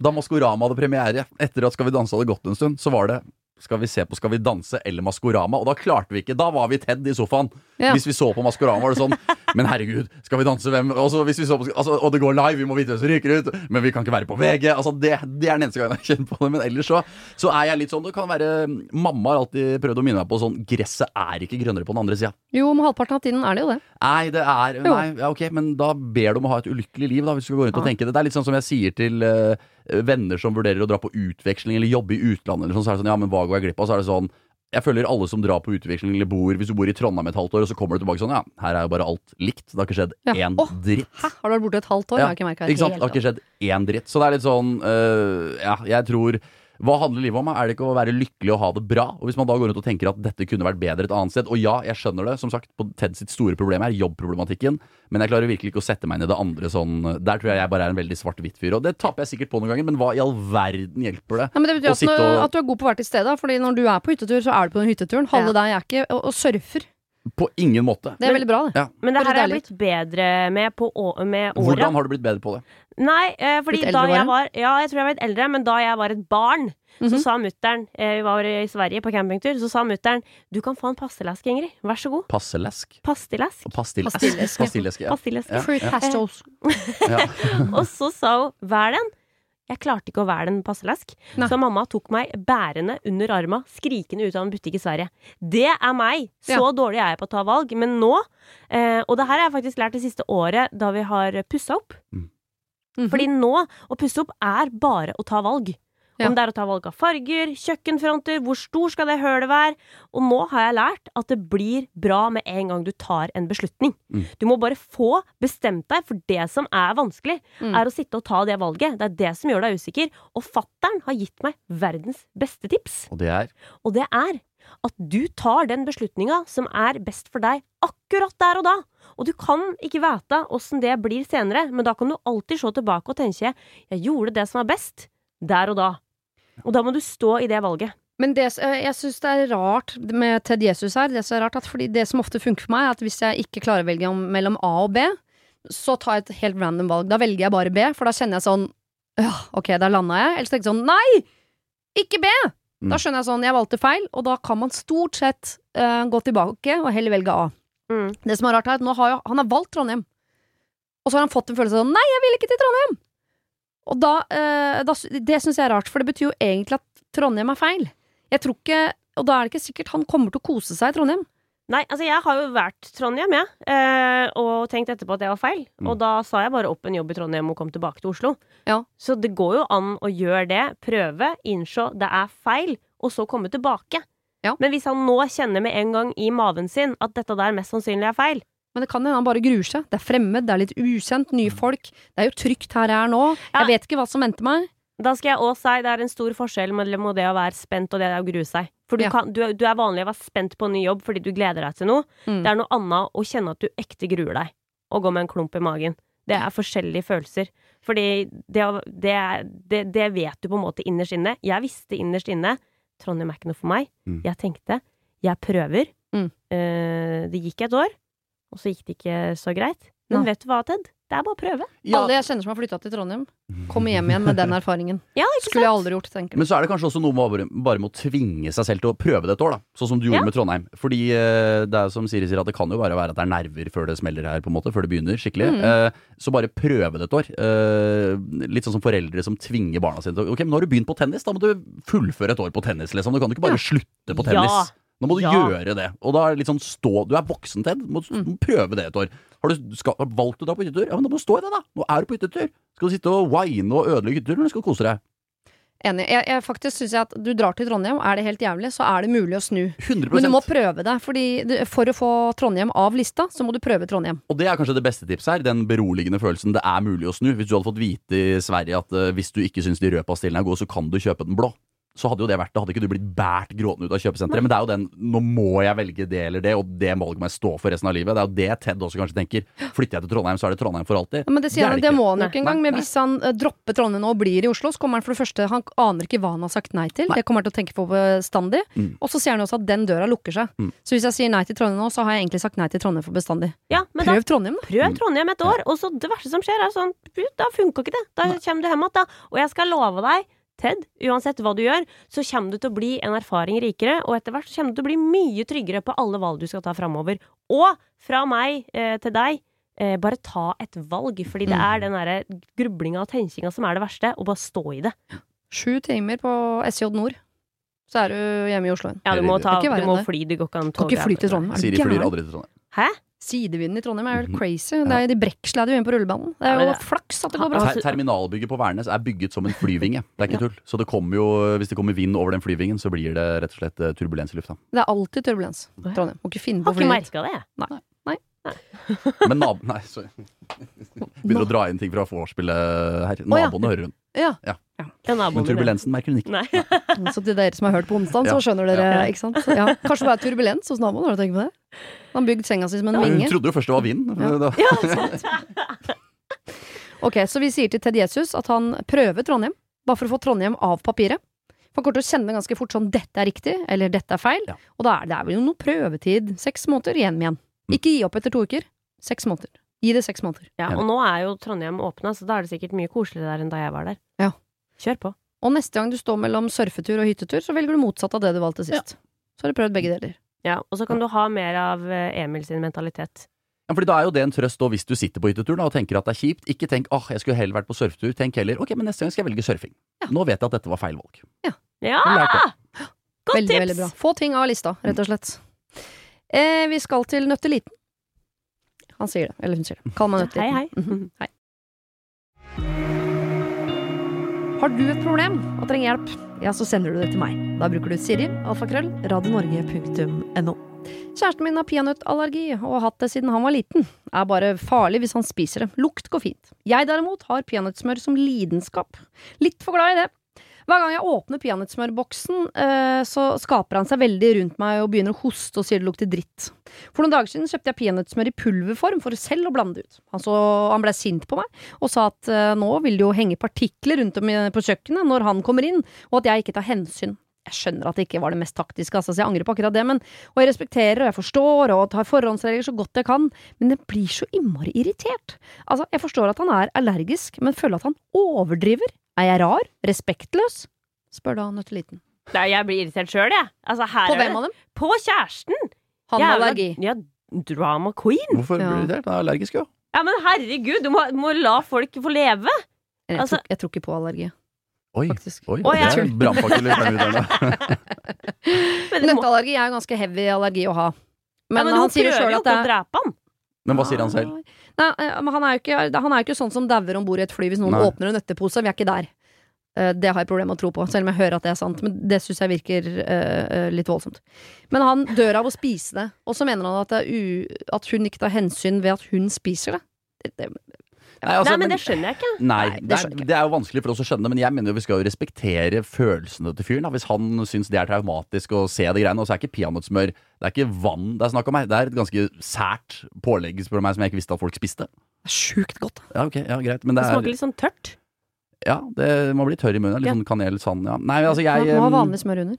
Da Maskorama hadde premiere, etter at Skal vi danse hadde gått en stund, så var det skal vi se på Skal vi danse eller Maskorama? Og da klarte vi ikke. Da var vi Ted i sofaen. Ja. Hvis vi så på Maskorama, var det sånn Men herregud, skal vi danse hvem Også, hvis vi så på, altså, og det går live, vi må vite hvem som ryker ut, men vi kan ikke være på VG. Altså, det, det er den eneste gangen jeg kjenner på det. Men ellers så, så er jeg litt sånn Det kan være Mamma har alltid prøvd å minne meg på sånn Gresset er ikke grønnere på den andre sida. Jo, om halvparten av tiden er det jo det. Nei, det er Nei, ja, ok, men da ber du om å ha et ulykkelig liv, da, hvis du skal gå rundt og tenke det. Det er litt sånn som jeg sier til eh, venner som vurderer å dra på utveksling eller jobbe i utlandet, eller sånn, så er det sånn, ja, men hva går jeg glipp av? Så er det sånn jeg føler alle som drar på utveksling eller bor Hvis du bor i Trondheim et halvt år, og så kommer du tilbake sånn Ja, her er jo bare alt likt. Det har ikke skjedd Ja. én Åh, dritt. Hæ? Har du vært borte et halvt år? Ja, Jeg har ikke merket Ikke sant? Det har ikke skjedd én dritt. Så det er litt sånn uh, Ja, jeg tror Hva handler livet om? Er det ikke å være lykkelig og ha det bra? Og hvis man da går rundt og tenker at dette kunne vært bedre et annet sted Og ja, jeg skjønner det. Som sagt, på Ted sitt store problem er jobbproblematikken. Men jeg klarer virkelig ikke å sette meg inn i det andre sånn Der tror jeg jeg bare er en veldig svart-hvitt fyr. Og det taper jeg sikkert på noen ganger, men hva i all verden hjelper det? Ja, men det betyr at, når, og- at du er god på hvert sted. da, Fordi når du er på hyttetur, så er du på den hytteturen. Halve deg er ikke og, og surfer. På ingen måte. Det er veldig bra, det. Ja. Men det her har jeg blitt bedre med, på, med åra. Hvordan har du blitt bedre på det? Nei, eh, fordi da eldre, jeg var Ja, jeg tror jeg var litt eldre, men da jeg var et barn, så Mhm. sa mutter'n eh, Vi var i Sverige på campingtur, så sa mutter'n Du kan få en pastelesk, Ingrid. Vær så god. Pastelesk? Pastillesk. Og pastill Pastillesk, ja. Pastillesk, ja. Ja. Ja. Og så sa hun 'vær den'. Jeg klarte ikke å være den passelesk, Nei. så mamma tok meg bærende under arma, skrikende ut av en butikk i Sverige. Det er meg! Så Ja. dårlig er jeg på å ta valg. Men nå, eh, og det her har jeg faktisk lært det siste året da vi har pussa opp. Mm. Fordi nå, å pusse opp er bare å ta valg. Ja. Om det er å ta valg av farger, kjøkkenfronter, hvor stor skal det hølet være? Og nå har jeg lært at det blir bra med en gang du tar en beslutning. Mm. Du må bare få bestemt deg, for det som er vanskelig, Mm. er å sitte og ta det valget. Det er det som gjør deg usikker. Og fattern har gitt meg verdens beste tips. Og det er Og det er at du tar den beslutninga som er best for deg akkurat der og da. Og du kan ikke vite åssen det blir senere, men da kan du alltid se tilbake og tenke 'jeg gjorde det som var best', der og da. Og da må du stå i det valget. Men det, eh, jeg syns det er rart med Ted Jesus her. Det, som er rart at fordi det som ofte funker for meg, er at hvis jeg ikke klarer å velge om, mellom A og B, så tar jeg et helt random valg. Da velger jeg bare B, for da kjenner jeg sånn Ja, ok, der landa jeg. Eller så tenker jeg sånn Nei! Ikke B! Mm. Da skjønner jeg sånn Jeg valgte feil, og da kan man stort sett uh, gå tilbake og heller velge A. Mm. Det som er rart, er at nå har jo, han har valgt Trondheim. Og så har han fått en følelse av Nei, jeg vil ikke til Trondheim! Og da, eh, da Det syns jeg er rart, for det betyr jo egentlig at Trondheim er feil. Jeg tror ikke Og da er det ikke sikkert han kommer til å kose seg i Trondheim. Nei, altså jeg har jo vært Trondheim, jeg, ja, og tenkt etterpå at det var feil. Mm. Og da sa jeg bare opp en jobb i Trondheim og kom tilbake til Oslo. Ja. Så det går jo an å gjøre det, prøve, innse det er feil, og så komme tilbake. Ja. Men hvis han nå kjenner med en gang i maven sin at dette der mest sannsynlig er feil, Men det kan hende han bare gruer seg. Det er fremmed, det er litt ukjent, nye folk. Det er jo trygt her jeg er nå. Ja. Jeg vet ikke hva som venter meg. da skal jeg òg si det er en stor forskjell mellom det å være spent og det å grue seg. For du, Ja. kan, du, du er vanlig å være spent på en ny jobb fordi du gleder deg til noe. Mm. Det er noe annet å kjenne at du ekte gruer deg, og går med en klump i magen. Det er forskjellige følelser. Fordi det, det, det, det vet du på en måte innerst inne. Jeg visste innerst inne Trondheim er ikke noe for meg. Mm. Jeg tenkte jeg prøver. Mm. Uh, det gikk et år, og så gikk det ikke så greit. Men Nei. vet du hva, Ted? Det er bare å prøve. Ja, Alle jeg kjenner som har flytta til Trondheim, kommer hjem igjen med den erfaringen. Ja, ikke Skulle jeg aldri gjort, tenker du. Men så er det kanskje også noe med å bare, må tvinge seg selv til å prøve det et år, da. Sånn som du gjorde Ja. med Trondheim. Fordi eh, det er som Siri sier, at det kan jo bare være at det er nerver før det smeller her, på en måte. Før det begynner skikkelig. Mm. Eh, så bare prøve det et år. Eh, litt sånn som foreldre som tvinger barna sine til Ok, men nå har du begynt på tennis, da må du fullføre et år på tennis, liksom. Du kan jo ikke bare slutte på tennis. Ja. Nå må du Ja. gjøre det. Og da er det litt sånn stå Du er voksen, Ted. Du må, Mm. prøve det et år. Har du skal, har valgt å dra på hyttetur? Ja, men da må du stå i det, da. Nå er du på hyttetur. Skal du sitte og wine og ødelegge hytteturen, eller skal du kose deg? Enig. Jeg, jeg faktisk synes jeg at du drar til Trondheim, er det helt jævlig, så er det mulig å snu. 100 Men du må prøve det, fordi du, for å få Trondheim av lista, så må du prøve Trondheim. Og det er kanskje det beste tipset her, den beroligende følelsen det er mulig å snu. Hvis du hadde fått vite i Sverige at uh, hvis du ikke syns de røde pastillene er gode, så kan du kjøpe den blå. Så hadde jo det vært det. Hadde ikke du blitt båret gråtende ut av kjøpesenteret. Men det er jo den nå må jeg velge det eller det, og det valget må jeg stå for resten av livet. Det er jo det Ted også kanskje tenker. Flytter jeg til Trondheim, så er det Trondheim for alltid. Ja, men det, sier Det er han, det det må han jo ikke engang. Men hvis han eh, dropper Trondheim nå og blir i Oslo, så kommer han for det første Han aner ikke hva han har sagt nei til. Nei. Det kommer han til å tenke på bestandig. Mm. Og så sier han også at den døra lukker seg. Mm. Så hvis jeg sier nei til Trondheim nå, så har jeg egentlig sagt nei til Trondheim for bestandig. Ja, men da Prøv Trondheim, da. Prøv Trondheim et år, og så det verste som skjer, er sånn Da funka ikke det. Da kommer du hjem igjen, da. Og jeg skal love deg, Ted, uansett hva du gjør, så kommer du til å bli en erfaring rikere, og etter hvert så kommer du til å bli mye tryggere på alle valg du skal ta framover. Og fra meg eh, til deg, eh, bare ta et valg, fordi det Mm. er den derre grublinga og tenkinga som er det verste, og bare stå i det. Sju timer på SJ Nord, så er du hjemme i Oslo igjen. Ja, du må, ta, du må fly, du går ikke an Kan ikke fly til Trondheim. Du Siri flyr aldri til Trondheim. Hæ? Sidevinden i Trondheim er helt Mhm. crazy. Det er, de brekksleder jo inn på rullebanen. Det er jo flaks at det går bra. Ter terminalbygget på Værnes er bygget som en flyvinge. Det er ikke tull. Så det kommer jo, hvis det kommer vind over den flyvingen, så blir det rett og slett eh, turbulens i lufta. Det er alltid turbulens. Trondheim. Må ikke finne på Har å ikke fly dit. merka det. Men naboen Nei, sorry. Begynner å dra inn ting fra vorspielet her. Å, ja. Hører hun. Ja. Ja, ja Men turbulensen merker hun ikke. Nei. Så til dere som har hørt på onsdag, så skjønner dere, Ja. ikke sant? Ja. Kanskje det er turbulens hos naboen, har du tenkt på det? Han har bygd senga si som en Hun trodde jo først det var vind. Ja. Da- Ok, så vi sier til Ted Jesus at han prøver Trondheim, bare for å få Trondheim av papiret. For han kommer til å kjenne ganske fort sånn 'dette er riktig', eller 'dette er feil'. Ja. Og da er det er vel noe prøvetid. Seks måneder igjen igjen. Mm. Ikke gi opp etter to uker. Seks måneder. Gi det seks måneder. Ja, og nå er jo Trondheim åpna, så da er det sikkert mye koseligere der enn da jeg var der. Ja. Kjør på. Og neste gang du står mellom surfetur og hyttetur, så velger du motsatt av det du valgte sist. Så har du prøvd begge deler. Ja, og så kan du ha mer av eh, Emil sin mentalitet. Ja, fordi Da er jo det en trøst da, hvis du sitter på hytteturen og tenker at det er kjipt. Ikke tenk åh, jeg skulle heller vært på surfetur. Tenk heller ok, men neste gang skal jeg velge surfing. Ja. Nå vet jeg at dette var feil valg. Ja! ja! Godt veldig, tips! veldig bra. Få ting av lista, rett og slett. Eh, vi skal til Nøtteliten. Han sier det. Eller hun sier det. Kall meg Nøtteliten. Hei, hei. Mhm. hei. Har du et problem og trenger hjelp, ja, så sender du det til meg. Da bruker du Siri, alfakrøll, radionorge.no. Kjæresten min har peanøttallergi og har hatt det siden han var liten. Er bare farlig hvis han spiser det. Lukt går fint. Jeg derimot har peanøttsmør som lidenskap. Litt for glad i det. Hver gang jeg åpner peanøttsmørboksen, eh, så skaper han seg veldig rundt meg og begynner å hoste og sier det lukter dritt. For noen dager siden kjøpte jeg peanøttsmør i pulverform for selv å blande det ut. Han, han ble sint på meg og sa at eh, nå vil det jo henge partikler rundt om på kjøkkenet når han kommer inn, og at jeg ikke tar hensyn. Jeg skjønner at det ikke var det mest taktiske, altså, så jeg angrer på akkurat det, men, og jeg respekterer og jeg forstår og tar forhåndsregler så godt jeg kan, men jeg blir så innmari irritert. Altså, jeg forstår at han er allergisk, men føler at han overdriver. Er jeg rar? Respektløs? Spør da Nøtteliten. Nei, jeg blir irritert sjøl, jeg. Altså, her På er hvem det- av dem? På kjæresten! Han med allergi. Ja, drama queen. Hvorfor Ja. blir du irritert? Han er allergisk, jo. Ja, men herregud, du må, må la folk få leve. Jeg, Altså- tror, jeg tror ikke på allergi, Oi. faktisk. Oi, Å, det er en brannfakkel. i. Men, Nøtteallergi er jo ganske heavy allergi å ha. ja, Men, men han sier jo sjøl at det er. Men hva sier han selv? Nei, eh, men han er jo ikke, han er jo ikke sånn som dauer om bord i et fly hvis noen Nei. åpner en nøttepose. Vi er ikke der. Eh, Det har jeg problemer med å tro på, selv om jeg hører at det er sant. Men det syns jeg virker eh, litt voldsomt. Men han dør av å spise det, og så mener han at, at hun ikke tar hensyn ved at hun spiser det. det, det Nei, altså, Nei, men det skjønner jeg ikke. Nei, Nei, det, er, det er jo vanskelig for oss å skjønne, men jeg mener jo vi skal jo respektere følelsene til fyren. Da. Hvis han syns det er traumatisk å se det greiene, og så er ikke peanøttsmør Det er ikke vann det er snakk om her. Det er et ganske sært pålegg spør meg, som jeg ikke visste at folk spiste. Det er sjukt godt. Ja, ok, ja, greit. Men Det det smaker er litt sånn tørt. Ja, det, må bli tørr i munnen. Litt Ja. sånn kanel, sand ja. Nei, altså Man jeg må ha vanlig smør under.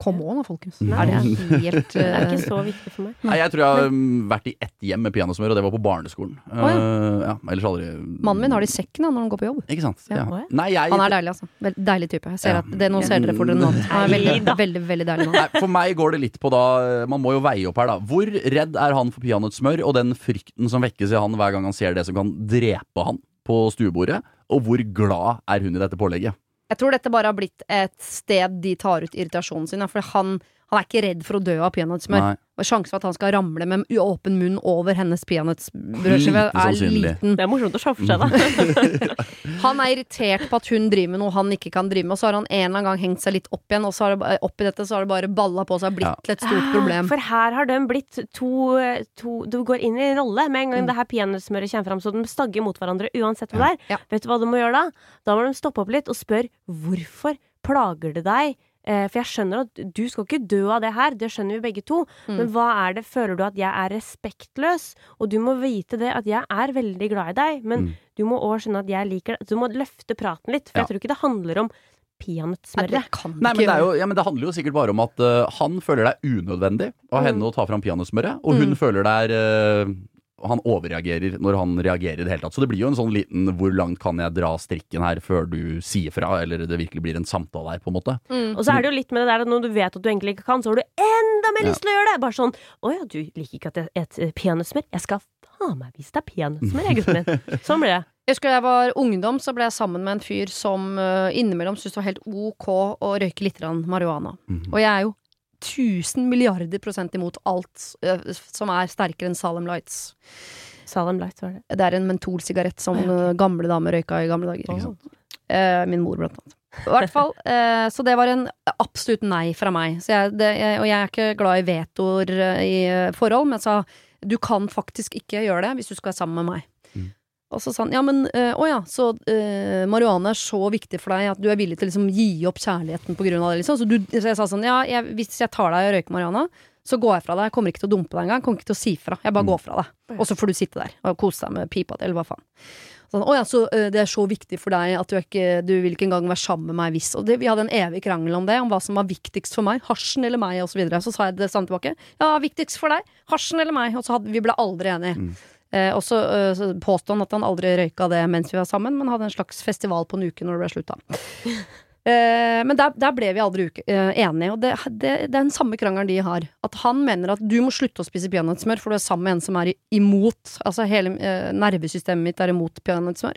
Come on da, folkens. Nei. Er det helt Det er eh, ikke så viktig for meg. Nei, jeg tror jeg har um, vært i ett hjem med pianosmør, og det var på barneskolen. Oh, ja. Uh, ja, ellers aldri Mannen min har det i sekken da, når han går på jobb. Ikke sant? Ja. Ja. Nei, jeg Han er deilig, altså. Deilig type. Jeg ser Ja. at det Nå ser dere for dere noe annet. Han er veldig, veldig, veldig deilig mann. For meg går det litt på da Man må jo veie opp her, da. Hvor redd er han for peanøttsmør og den frykten som vekkes i han hver gang han ser det som kan drepe han på stuebordet? Og hvor glad er hun i dette pålegget? Jeg tror dette bare har blitt et sted de tar ut irritasjonen sin. For han, han er ikke redd for å dø av peanøttsmør. Og sjansen for at han skal ramle med åpen munn over hennes peanøttsbrødskive, er liten. Det er morsomt å se for seg, da. Han er irritert på at hun driver med noe han ikke kan drive med, og så har han en eller annen gang hengt seg litt opp igjen, og så har det, oppi dette så har det bare balla på seg og blitt Ja. et stort problem. For her har de blitt to, to Du går inn i en rolle med en gang Mm. det her peanøttsmøret kommer fram, så de stagger mot hverandre uansett hva det er. Ja. Vet du hva de må gjøre da? Da må de stoppe opp litt og spørre hvorfor plager det deg? Eh, for jeg skjønner at du skal ikke dø av det her, det skjønner vi begge to. Mm. Men hva er det, føler du at jeg er respektløs? Og du må vite det at jeg er veldig glad i deg, men Mm. du må òg skjønne at jeg liker det. Du må løfte praten litt, for Ja. jeg tror ikke det handler om Nei, peanøttsmøret. Nei, men det, er jo, ja, men det handler jo sikkert bare om at uh, han føler det er unødvendig av henne å ta fram peanøttsmøret, og hun Mm. føler det er uh, han overreagerer når han reagerer i det hele tatt. Så det blir jo en sånn liten 'hvor langt kan jeg dra strikken her før du sier fra', eller det virkelig blir en samtale her, på en måte. Mm. Og så er det jo litt med det der at når du vet at du egentlig ikke kan, så har du enda mer lyst til å gjøre det! Bare sånn 'Å ja, du liker ikke at jeg et peanøttsmør? Jeg skal faen meg vise deg peanøttsmør, jeg, gutten min'. Sånn blir det. Jeg husker da jeg var ungdom, så ble jeg sammen med en fyr som uh, innimellom syntes det var helt ok å røyke litt marihuana. Mm. Og jeg er jo 1000 milliarder prosent imot alt uh, som er sterkere enn Salem Lights. Salem Lights var det. Det er en mentolsigarett som okay. gamle damer røyka i gamle dager. Ikke sant? Eh, min mor, blant annet. I hvert fall. eh, så det var en absolutt nei fra meg. Så jeg, det, jeg, og jeg er ikke glad i vetoer eh, i eh, forhold, men jeg sa du kan faktisk ikke gjøre det hvis du skal være sammen med meg. Og så sa han ja, men øh, å ja, så øh, marihuana er så viktig for deg at du er villig til å liksom gi opp kjærligheten på grunn av det, liksom. Så, du, så jeg sa sånn ja, jeg, hvis jeg tar deg og røyker marihuana, så går jeg fra deg. Jeg kommer ikke til å dumpe deg engang. Kommer ikke til å si fra. Jeg bare Mm. går fra deg. Og så får du sitte der og kose deg med pipa eller hva faen. Sånn, å ja, så øh, det er så viktig for deg at du, ikke, du vil ikke engang være sammen med meg hvis Og det, vi hadde en evig krangel om det, om hva som var viktigst for meg. Hasjen eller meg, og så videre. Så sa jeg det samme tilbake. Ja, viktigst for deg. Hasjen eller meg. Og så hadde vi ble aldri enige. Mm. Eh, og så, ø, så påstod han at han aldri røyka det mens vi var sammen, men hadde en slags festival på en uke når det ble slutta. Eh, men der, der ble vi aldri uke, eh, enige, og det, det, det er den samme krangelen de har. At han mener at du må slutte å spise peanøttsmør, for du er sammen med en som er imot. Altså hele eh, nervesystemet mitt er imot peanøttsmør.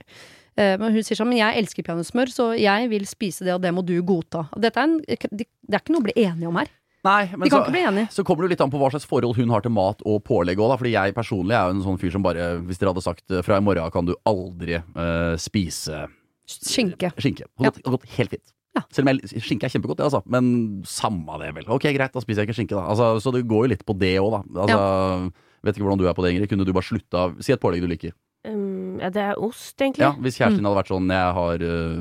Eh, men hun sier sånn, men jeg elsker peanøttsmør, så jeg vil spise det, og det må du godta. Dette er en, det er ikke noe å bli enige om her. Nei, men kan så, så kommer det litt an på hva slags forhold hun har til mat og pålegg òg, da. Fordi jeg personlig er jo en sånn fyr som bare Hvis dere hadde sagt eh, fra i morgen kan du aldri uh, spise Skinke. skinke. Det har gått- helt fint. Ja. Selv om jeg, skinke er kjempegodt, det, altså. Men samme det, vel. Ok, greit, da spiser jeg ikke skinke, da. Altså, så det går jo litt på det òg, da. Altså, Vet ikke hvordan du er på det, Ingrid. Kunne du bare slutta Si et pålegg du liker. Um, ja, det er ost, egentlig. Ja, Hvis kjæresten din hadde vært sånn Jeg har uh,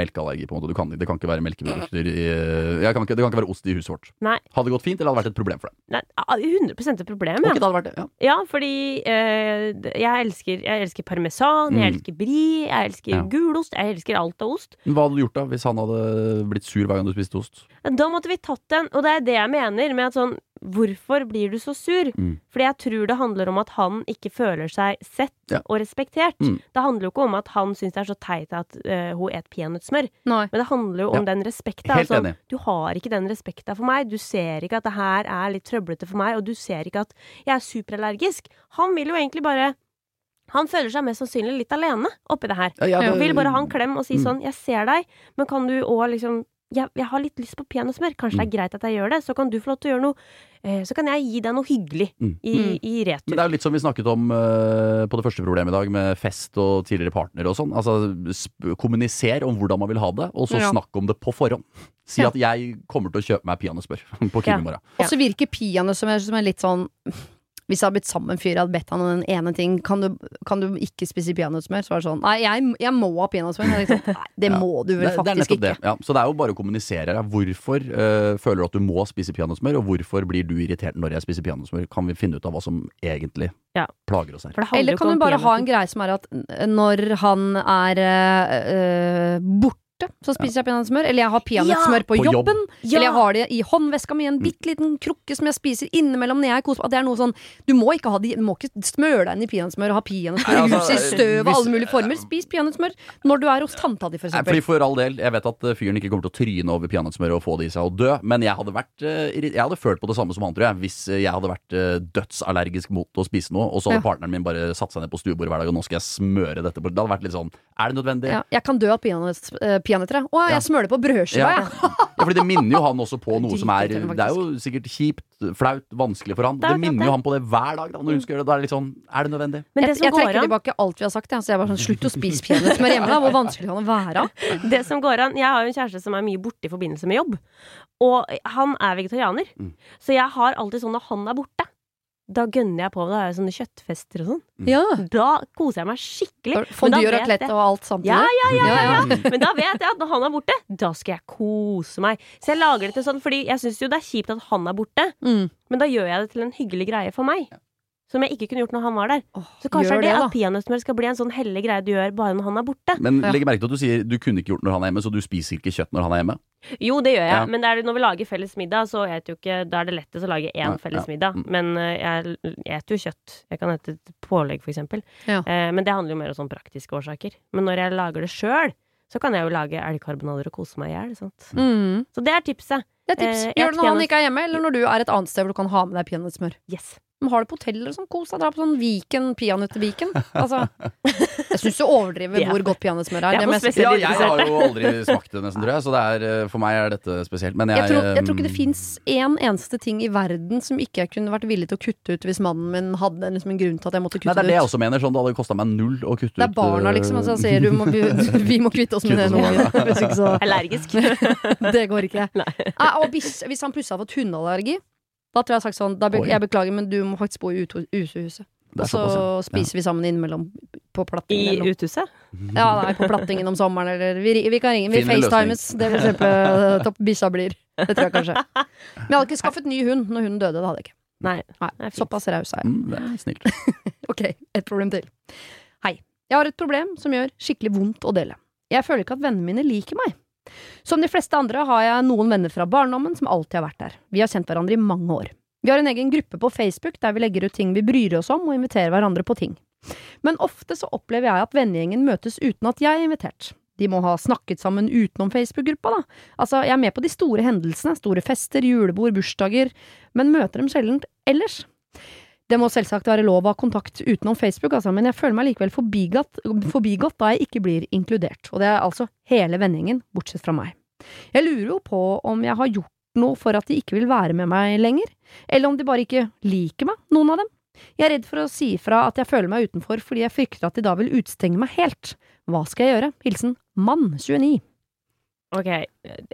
melkeallergi, på en måte. Du kan, det kan ikke være melkeprodukter i øh, kan ikke, Det kan ikke være ost i huset vårt. Nei. Hadde det gått fint, eller hadde det vært et problem for deg? Nei, 100 et problem, Ok, Okay, det hadde vært det, ja. Ja, fordi uh, jeg, elsker, jeg elsker parmesan, jeg Mm. elsker brie, jeg elsker Ja. gulost, jeg elsker alt av ost. Men Hva hadde du gjort da, hvis han hadde blitt sur hver gang du spiste ost? Da måtte vi tatt den, og det er det jeg mener med at sånn Hvorfor blir du så sur? Mm. Fordi jeg tror det handler om at han ikke føler seg sett Ja. og respektert. Mm. Det handler jo ikke om at han syns det er så teit at uh, hun et peanøttsmør, men det handler jo Ja. om den respekten. Altså, du har ikke den respekten for meg. Du ser ikke at det her er litt trøblete for meg, og du ser ikke at jeg er superallergisk. Han vil jo egentlig bare Han føler seg mest sannsynlig litt alene oppi det her. Ja, ja, Han det- vil bare ha en klem og si Mm. sånn 'Jeg ser deg, men kan du òg liksom jeg, jeg har litt lyst på peanøttsmør. Kanskje det er greit at jeg gjør det? Så kan du få lov til å gjøre noe eh, Så kan jeg gi deg noe hyggelig Mm. i, Mm. i retur. Men det er jo litt som vi snakket om øh, på det første problemet i dag, med fest og tidligere partnere og sånn. Altså, kommuniser om hvordan man vil ha det, og så Ja. snakk om det på forhånd. Si Ja. at jeg kommer til å kjøpe meg peanøttsmør på Kim i morgen. Og så virker peanøttsmør som en litt sånn hvis jeg hadde blitt sammen med en fyr jeg hadde bedt han om den ene ting Kan du, kan du ikke spise peanøttsmør? Så var det sånn Nei, jeg, jeg må ha peanøttsmør. Liksom, det Ja. må du vel Det, det faktisk nettopp ikke. det. Ja. Så det er jo bare å kommunisere. Ja. Hvorfor øh, føler du at du må spise peanøttsmør, og hvorfor blir du irritert når jeg spiser peanøttsmør? Kan vi finne ut av hva som egentlig Ja. plager oss her? For det Eller kan du bare ha en greie som er at når han er øh, borte, så spiser jeg peanøttsmør. Eller jeg har peanøttsmør på, På jobb. jobben. Ja. Eller jeg har det i håndveska mi, en bitte liten krukke som jeg spiser innimellom når jeg koser meg. Det er noe sånn Du må ikke, ha de, du må ikke smøre deg inn i peanøttsmør og ha peanøttsmør i altså, i støv og alle mulige former. Spis peanøttsmør når du er hos tanta di, for eksempel. fordi for all del, Jeg vet at eh, fyren ikke kommer til å tryne over peanøttsmøret og få det i seg og dø, men jeg hadde, vært, eh, jeg hadde følt på det samme som han, tror jeg, hvis eh, jeg hadde vært dødsallergisk mot å spise noe, og så hadde Ja. partneren min bare satt seg ned på stuebordet hver dag, og nå skal jeg smøre dette på Det hadde vært litt sånn Er det nødvendig? Ja, jeg kan dø av peanøtt- øh, peanøtter. jeg. Å, Ja. jeg smører det på brødskiva, Ja. jeg. Ja, fordi det minner jo han også på noe som er Det er jo sikkert kjipt, flaut, vanskelig for han. Det Det minner jo han på det hver dag da, når hun skal gjøre det. Da er det litt sånn Er det nødvendig? Men det Jeg, som jeg går trekker an tilbake alt vi har sagt. Ja. Så jeg bare sånn, Slutt å spise peanøttsmør hjemme. da Hvor vanskelig kan det være? Det som går an Jeg har jo en kjæreste som er mye borte i forbindelse med jobb. Og han er vegetarianer. Mm. Så jeg har alltid sånn når han er borte, da gønner jeg på. Da har jeg sånne kjøttfester og sånn. Ja. Da koser jeg meg skikkelig. Fondue og raclette og alt samtidig. Ja, ja, ja, ja, ja. Mm. Men da vet jeg at når han er borte, da skal jeg kose meg. Så jeg lager det til sånn, fordi jeg syns jo det er kjipt at han er borte, Mm. men da gjør jeg det til en hyggelig greie for meg. Som jeg ikke kunne gjort når han var der. Oh, Så kanskje er det, det at peanøttsmør skal bli en sånn hellig greie du gjør bare når han er borte. Men Ja. legg merke til at du sier du kunne ikke gjort når han er hjemme, så du spiser ikke kjøtt når han er hjemme. Jo, det gjør jeg, Ja. men det er, når vi lager felles middag, så et jo ikke, da er det lettest å lage én Ja, felles ja. middag. Mm. Men uh, jeg eter jo kjøtt. Jeg kan ete et pålegg, for eksempel. Ja. Eh, men det handler jo mer om sånn praktiske årsaker. Men når jeg lager det sjøl, så kan jeg jo lage elgkarbonader og kose meg i hjel. Mm. Så det er tipset. Det er tips. Eh, Gjør et det når han ikke er hjemme, eller når du er et annet sted hvor du kan ha med deg peanøttsmør. Yes. Men har det på hotell og sånn kos deg? Dra på sånn Viken, peanøtter-Viken. Altså, jeg syns du overdriver Det er hvor godt peanøttsmør er. det er Det. Ja, jeg har jo aldri smakt det, nesten, tror jeg. Så det er, eh, for meg er dette spesielt. Men jeg, Jeg tror, jeg tror ikke det eh, fins én eneste ting i verden som ikke jeg kunne vært villig til å kutte ut hvis mannen min hadde liksom en grunn til at jeg måtte Nei, ut. det er det jeg også mener. Sånn, det hadde kosta meg null å kutte ut Det er barna, eh, liksom. Altså, sier du må, vi, vi må kvitte oss med det så Allergisk. Det går ikke. Nei. Nei, og hvis, hvis han plutselig har fått hundeallergi, da tror jeg jeg har sagt sånn da be, Oi. Jeg beklager, men du må faktisk bo i uthuset. utehuset. Og så spiser ja. vi sammen innimellom på I plattingen. eller uthuset. Ja, nei, på plattingen om sommeren, eller vi, vi kan ringe. Vi facetimes. Det vil kjempe topp bikkja blir. Det tror jeg kanskje. Men jeg hadde ikke skaffet ny hund når hunden døde. Det hadde jeg ikke. Nei. Nei. Såpass raus er jeg. Mm, det er snilt. Ok, et problem til. Hei. Jeg har et problem som gjør skikkelig vondt å dele. Jeg føler ikke at vennene mine liker meg. Som de fleste andre har jeg noen venner fra barndommen som alltid har vært der. Vi har kjent hverandre i mange år. Vi har en egen gruppe på Facebook der vi legger ut ting vi bryr oss om og inviterer hverandre på ting. Men ofte så opplever jeg at vennegjengen møtes uten at jeg er invitert. De må ha snakket sammen utenom Facebook-gruppa, da. Altså, jeg er med på de store hendelsene, store fester, julebord, bursdager, men møter dem sjelden ellers. Det må selvsagt være lov å ha kontakt utenom Facebook, altså, men jeg føler meg likevel forbigått, forbigått da jeg ikke blir inkludert, og det er altså hele vendingen, bortsett fra meg. Jeg lurer jo på om jeg har gjort noe for at de ikke vil være med meg lenger, eller om de bare ikke liker meg, noen av dem. Jeg er redd for å si ifra at jeg føler meg utenfor fordi jeg frykter at de da vil utstenge meg helt. Hva skal jeg gjøre? Hilsen mann 29. Ok,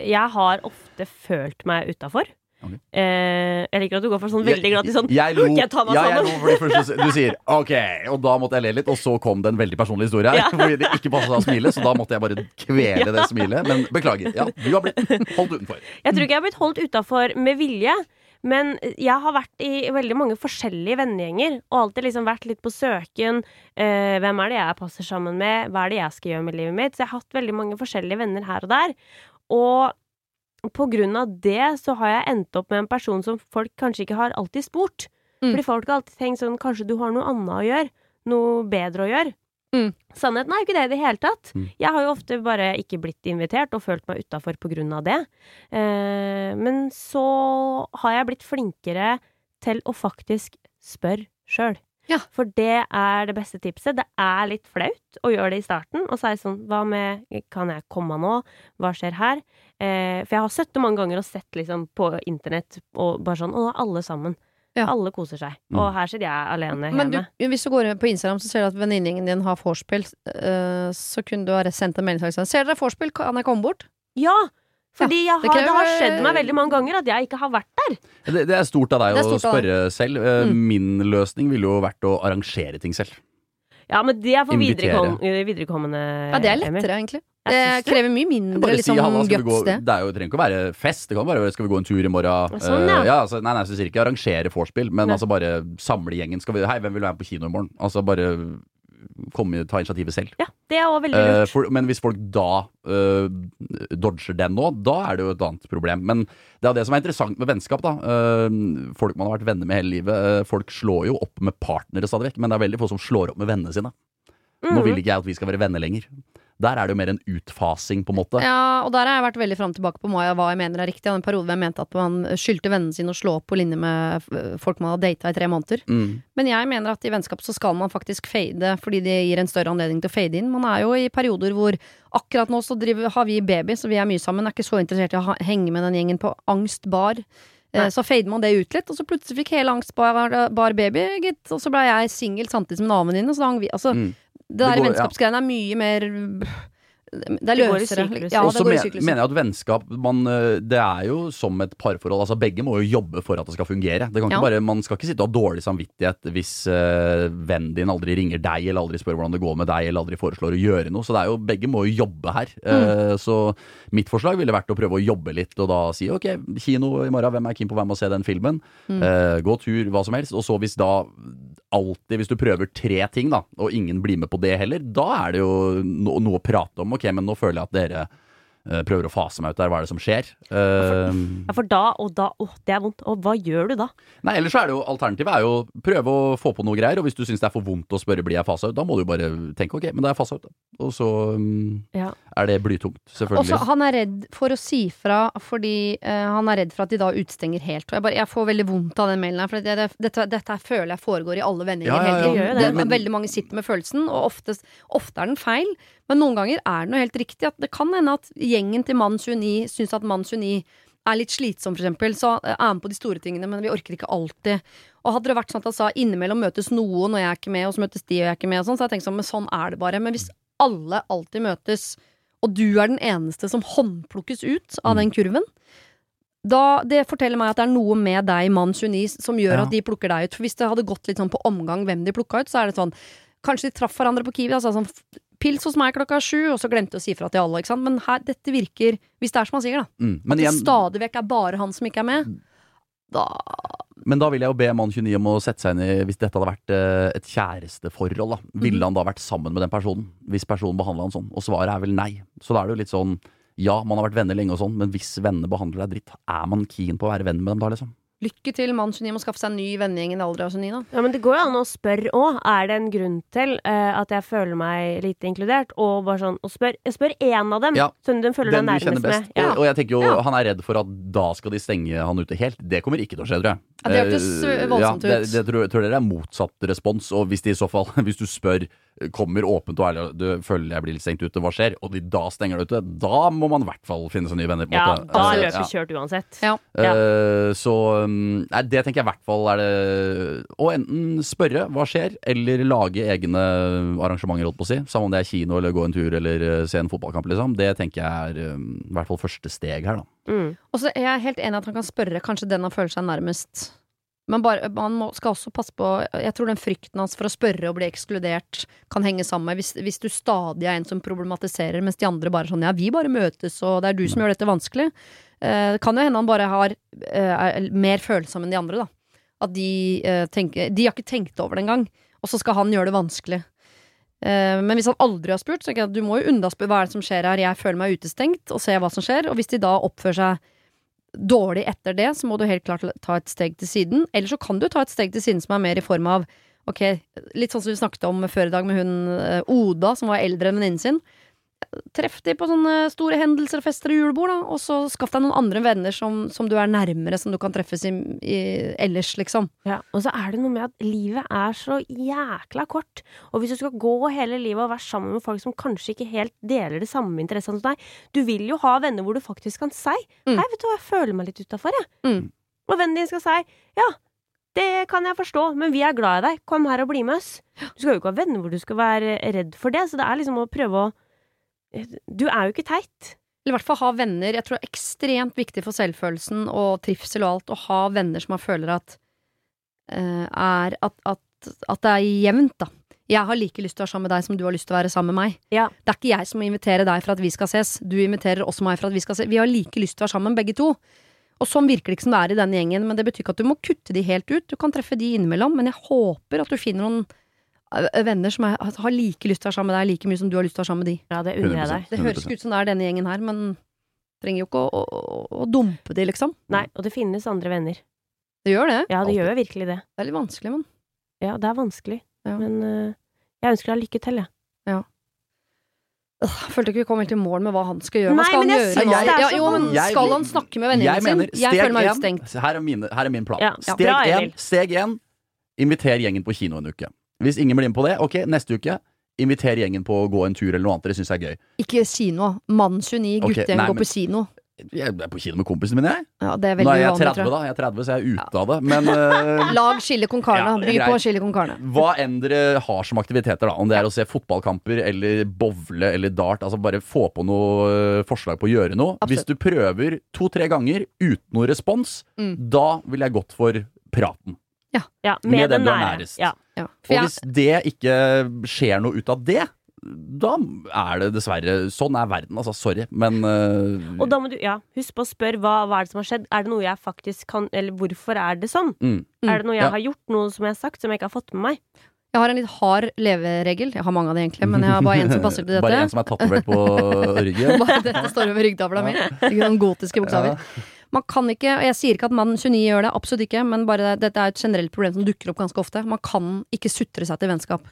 jeg har ofte følt meg utafor. Ok. Eh, jeg liker at du går for sånn veldig gratis sånn Jeg lo, jeg tar meg ja, jeg sammen? lo fordi først du, sier ok, og da måtte jeg le litt, og så kom det en veldig personlig historie her. Ja. Fordi det ikke passa å smile, så da måtte jeg bare kvele det smilet. Men beklager. Ja, du har blitt holdt utenfor. Jeg tror ikke jeg har blitt holdt utafor med vilje. Men jeg har vært i veldig mange forskjellige vennegjenger, og alltid liksom vært litt på søken. Eh, hvem er det jeg passer sammen med? Hva er det jeg skal gjøre med livet mitt? Så jeg har hatt veldig mange forskjellige venner her og der. Og på grunn av det så har jeg endt opp med en person som folk kanskje ikke har alltid spurt. Mm. Fordi folk har alltid tenkt sånn Kanskje du har noe annet å gjøre? Noe bedre å gjøre? Mm. Sannheten er jo ikke det i det hele tatt. Mm. Jeg har jo ofte bare ikke blitt invitert og følt meg utafor på grunn av det. Eh, men så har jeg blitt flinkere til å faktisk spørre sjøl. Ja. For det er det beste tipset. Det er litt flaut å gjøre det i starten. Og si sånn Hva med Kan jeg komme nå? Hva skjer her? Eh, for jeg har sett det mange ganger og sett liksom på internett og bare sånn Å, alle sammen. Ja. Alle koser seg. Mm. Og her sitter jeg alene Men du, hjemme. hvis du går på Instagram, så ser du at venninnegjengen din har vorspiel. eh, så kunne du ha sendt en melding og sagt sånn Ser dere vorspiel? Kan jeg komme bort? Ja! Fordi jeg det har, det har skjedd meg veldig mange ganger at jeg ikke har vært der. Det, det er stort av deg å spørre deg. selv. Eh, Mm. Min løsning ville jo vært å arrangere ting selv. Ja, men det er for viderekom viderekommende Ja, det er lettere, egentlig. Det krever mye mindre liksom, si gå guts, det. Det er jo, trenger ikke å være fest. Det kan bare være Skal vi gå en tur i morgen? Sånn, ja. Uh, ja altså, nei, nei, så sier ikke arrangere vorspiel, men Nei. altså bare samle gjengen. Skal vi, Hei, hvem vil være med på kino i morgen? Altså bare komme, ta initiativet selv. Ja, det er også veldig lurt. Uh, for, men hvis folk da uh, dodger den nå, da er det jo et annet problem. Men det er det som er interessant med vennskap. da Uh, Folk man har vært venner med hele livet. eh, folk slår jo opp med partnere stadig vekk, men det er veldig få som slår opp med vennene sine. Nå Mhm. vil ikke jeg at vi skal være venner lenger. Der er det jo mer en utfasing, på en måte. Ja, og der har jeg vært veldig fram tilbake på hva hva jeg mener er riktig. Jeg hadde en periode hvor jeg mente at man skyldte vennene sine å slå opp på linje med folk man har data i tre måneder. Mm. Men jeg mener at i vennskap så skal man faktisk fade, fordi det gir en større anledning til å fade inn. Man er jo i perioder hvor akkurat nå så driver, har vi baby, så vi er mye sammen. Er ikke så interessert i å henge med den gjengen på angstbar. Eh, Nei. Så fader man det ut litt, og så plutselig fikk hele angstbar bar baby, gitt. Og så ble jeg singel samtidig som en annen venninne, Altså, Mm. Det der vennskapsgreiene er mye mer Det er løsere. Ja, Og det så men, mener jeg at vennskap man, eh, Det er jo som et parforhold. Altså Begge må jo jobbe for at det skal fungere. Det kan ikke Ja. bare, man skal ikke sitte og ha dårlig samvittighet hvis uh, vennen din aldri ringer deg, eller aldri spør hvordan det går med deg, eller aldri foreslår å gjøre noe. Så det er jo, begge må jo jobbe her. Eh, så mitt forslag ville vært å prøve å jobbe litt, og da si ok, kino i morgen, hvem er keen på å være med og se den filmen? Mm. Uh, gå tur, hva som helst. Og så hvis da alltid, hvis du prøver tre ting, da, og ingen blir med på det heller, da er det jo no noe å prate om. Ok, men nå føler jeg at dere prøver å fase meg ut der. Hva er det som skjer? Eh, Ja, for da og da Åh, det er vondt. Og hva gjør du da? Nei, ellers så er det jo alternativet er jo prøve å få på noe greier, og hvis du syns det er for vondt å spørre blir jeg fasa ut, da må du bare tenke ok, men da er jeg fasa ut, da. Og så um, Ja. er det blytungt, Også, selvfølgelig. han er redd for å si fra fordi uh, han er redd for at de da utstenger helt. Og jeg, bare, jeg får veldig vondt av den mailen her, for det, det, dette, dette føler jeg foregår i alle vendinger Ja, ja, hele tiden. Det veldig mange sitter med følelsen, og oftest, ofte er den feil. Men noen ganger er det noe helt riktig. At det kan hende at gjengen til Mann 29 syns at Mann 29 er litt slitsom, for eksempel. Så eh, er med på de store tingene, men vi orker ikke alltid. Og hadde det vært sånn at han sa innimellom møtes noen, og jeg er ikke med, og så møtes de, og jeg er ikke med, og sånn, så hadde jeg tenkt sånn, men sånn er det bare. Men hvis alle alltid møtes, og du er den eneste som håndplukkes ut av Mm. den kurven, da, det forteller meg at det er noe med deg, mann 29, som gjør Ja. at de plukker deg ut. For hvis det hadde gått litt sånn på omgang hvem de plukka ut, så er det sånn Kanskje de traff hverandre på Kiwi, altså sånn pils hos meg klokka sju, og så glemte jeg å si fra til alle. Men her, dette virker Hvis det er som han sier, da. Mm. Men, At det igjen, stadig vekk er bare han som ikke er med. Da men da vil jeg jo be mann 29 om å sette seg inn i Hvis dette hadde vært eh, et kjæresteforhold, da. Ville Mhm. han da vært sammen med den personen? Hvis personen behandla han sånn? Og svaret er vel nei. Så da er det jo litt sånn Ja, man har vært venner lenge og sånn, men hvis vennene behandler deg dritt, er man keen på å være venn med dem da, liksom? Lykke til, mann 29, må skaffe seg en ny vennegjeng i en alder av 29, da. Ja, men det går jo an å spørre òg. Er det en grunn til uh, at jeg føler meg lite inkludert? Og bare sånn, og spør, jeg spør én av dem, Ja, sånn den føler Den deg du kjenner nærmest best. med. Ja. Og, og jeg tenker jo, Ja. han er redd for at da skal de stenge han ute helt. Det kommer ikke til å skje, tror jeg. Ja, det hørtes voldsomt voldsomt ja, det, det tror, tror dere er motsatt respons, og hvis de i så fall, hvis du spør, kommer åpent og ærlig, du føler jeg blir litt stengt ute, hva skjer? Og de da stenger deg ute, da må man i hvert fall finne seg nye venner. på Ja, måte. da er ja. løpet kjørt uansett. Ja. Uh, Eh, så um, nei, det tenker jeg i hvert fall er det Å enten spørre hva skjer, eller lage egne arrangementer, holdt på å si. Samme om det er kino eller gå en tur eller eh, se en fotballkamp, liksom. Det tenker jeg er um, i hvert fall første steg her, da. Mm. Og så er jeg helt enig at han kan spørre kanskje den han føler seg nærmest. Men bare, man må, skal også passe på Jeg tror den frykten hans for å spørre og bli ekskludert kan henge sammen med hvis, hvis du stadig er en som problematiserer, mens de andre bare sånn Ja, vi bare møtes, og det er du som gjør dette vanskelig. Eh, det kan jo hende han bare har eh, er mer følsom enn de andre, da. At de eh, tenker De har ikke tenkt over det engang, og så skal han gjøre det vanskelig. Men hvis han aldri har spurt, så tenker jeg at du må jo undaspørre hva er det som skjer her, jeg føler meg utestengt, og se hva som skjer. Og hvis de da oppfører seg dårlig etter det, så må du helt klart ta et steg til siden. Eller så kan du ta et steg til siden som er mer i form av Ok, litt sånn som vi snakket om før i dag med hun Oda, som var eldre enn venninnen sin. Treff de på sånne store hendelser og fester og julebord, da, og så skaff deg noen andre venner som, som du er nærmere, som du kan treffes i, i ellers, liksom. Ja, og så er det noe med at livet er så jækla kort. Og hvis du skal gå hele livet og være sammen med folk som kanskje ikke helt deler det samme interessene som deg Du vil jo ha venner hvor du faktisk kan si Mm. Hei, vet du hva, jeg føler meg litt utafor, jeg. Mm. Og vennen din skal si Ja, det kan jeg forstå, men vi er glad i deg. Kom her og bli med oss. Du skal jo ikke ha venner hvor du skal være redd for det, så det er liksom å prøve å Du er jo ikke teit. Eller i hvert fall ha venner. Jeg tror det er ekstremt viktig for selvfølelsen og trivsel og alt å ha venner som man føler at uh, er at, at, at det er jevnt, da. Jeg har like lyst til å være sammen med deg som du har lyst til å være sammen med meg. Ja. Det er ikke jeg som må invitere deg for at vi skal ses. Du inviterer også meg for at vi skal ses. Vi har like lyst til å være sammen, begge to. Og sånn virker det ikke som det er i denne gjengen, men det betyr ikke at du må kutte de helt ut. Du kan treffe de innimellom, men jeg håper at du finner noen venner som er, har like lyst til å være sammen med deg like mye som du har lyst til å være sammen med de. Ja, det unner jeg deg. Det høres ikke ut som det er denne gjengen her, men trenger jo ikke å, å, å dumpe de, liksom. Nei, og det finnes andre venner. Det gjør det. Ja, det Altid. gjør virkelig det. Det er litt vanskelig, men Ja, det er vanskelig. Ja. Men uh, jeg ønsker deg lykke til, jeg. øh, jeg følte ikke vi kom helt i mål med hva han skal gjøre. Hva Nei, skal men han gjøre nå? Ja, jo, men skal han snakke med venninnen mener, sin? Jeg føler meg utstengt. her, er her er min plan. Ja, Steg én, steg én, inviter gjengen på kino en uke. Hvis ingen blir med på det, ok, neste uke. Inviter gjengen på å gå en tur eller noe annet dere syns er gøy. Ikke kino. Mann 29, Ok, guttegjeng nei, går på kino. Jeg er på kino med kompisen min, jeg. Ja, det er Nå veldig er jeg uvanlig, 30, tror jeg. da. Jeg er 30, så jeg er ute av det. Men uh... Lag chili con carne. Ja, By på chili con carne. hva enn dere har som aktiviteter, da. Om det er å se fotballkamper eller bowle eller dart. Altså Bare få på noe eh, forslag på å gjøre noe. Absolutt. Hvis du prøver to-tre ganger uten noe respons, Mm. da vil jeg gått for praten. Ja, Med med, den den du er nærest. Ja. Ja. Og hvis det ikke skjer noe ut av det, da er det dessverre Sånn er verden, altså. Sorry. Men uh... Og da må du ja, husk på å spørre hva, hva er det som har skjedd. Er det noe jeg faktisk kan Eller hvorfor er det sånn? mm, Mm. Er det noe jeg Ja. har gjort, noe som jeg har sagt, som jeg ikke har fått med meg? Jeg har en litt hard leveregel. Jeg har mange av det egentlig, men jeg har bare en som passer til dette. Bare en som er tatovert på ryggen. Bare dette står over ryggtavla mi. Ikke noen gotiske bokstaver. Man kan ikke, og jeg sier ikke at mann 29 gjør det, absolutt ikke, men bare dette er et generelt problem som dukker opp ganske ofte. Man kan ikke sutre seg til vennskap.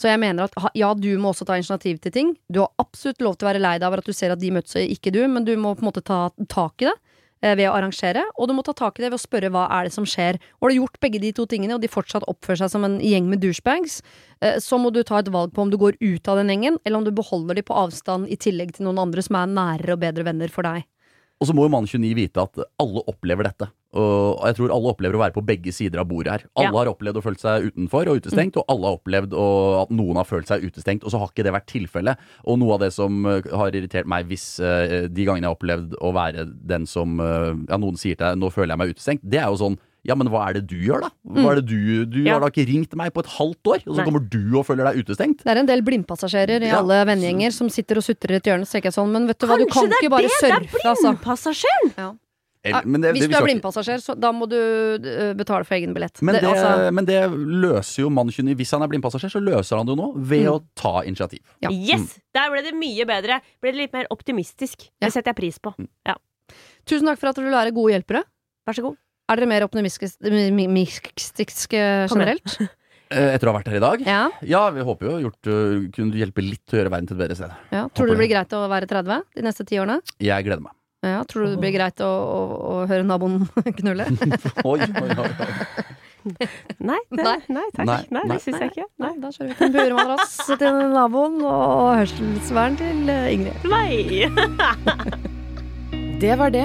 Så jeg mener at ja, du må også ta initiativ til ting. Du har absolutt lov til å være lei deg over at du ser at de møtes og ikke du, men du må på en måte ta tak i det eh, ved å arrangere, og du må ta tak i det ved å spørre hva er det som skjer. Og har du gjort begge de to tingene, og de fortsatt oppfører seg som en gjeng med douchebags, eh, så må du ta et valg på om du går ut av den gjengen, eller om du beholder de på avstand i tillegg til noen andre som er nærere og bedre venner for deg. Og så må jo mann 29 vite at alle opplever dette. Og jeg tror alle opplever å være på begge sider av bordet her. Alle Ja. har opplevd å føle seg utenfor og utestengt, og alle har opplevd å, at noen har følt seg utestengt, og så har ikke det vært tilfellet. Og noe av det som eh, har irritert meg hvis eh, de gangene jeg har opplevd å være den som eh, Ja, noen sier til deg 'nå føler jeg meg utestengt', det er jo sånn ja, men hva er det du gjør, da? Hva er det Du Du Ja. har da ikke ringt meg på et halvt år, og så Nei. kommer du og føler deg utestengt? Det er en del blindpassasjerer i Ja. alle vennegjenger som sitter og sutrer i et hjørne. Så tenker jeg sånn, men vet du hva, du Kanskje kan det er ikke bare det, det er surfe, altså. Blindpassasjeren! Ja. Men det- Hvis du er blindpassasjer, så da må du øh, betale for egen billett. Men det, altså, men det løser jo mann 29 Hvis han er blindpassasjer, så løser han det jo nå ved å ta initiativ. Ja. Yes! Der ble det mye bedre. Ble det litt mer optimistisk. Ja. Det setter jeg pris på. Ja. tusen takk for at du vil være gode hjelpere. Vær så god. Er dere mer optimistiske generelt? Eh, Etter å ha vært her i dag? Ja, Ja, vi håper jo gjort, øh, kunne hjelpe litt til å gjøre verden til et bedre sted. ja. Tror du det blir greit å være 30 de neste ti årene? Jeg gleder meg. Ja, Tror du det blir greit å, å, å høre naboen knulle? Oi, oi, oi, oi. Nei, det, Nei. nei. takk. Nei, Nei, nei. det syns jeg ikke. Nei, Nei. da kjører vi til en burmadrass til naboen og hørselsvern til eh, Ingrid. Nei. Det var det.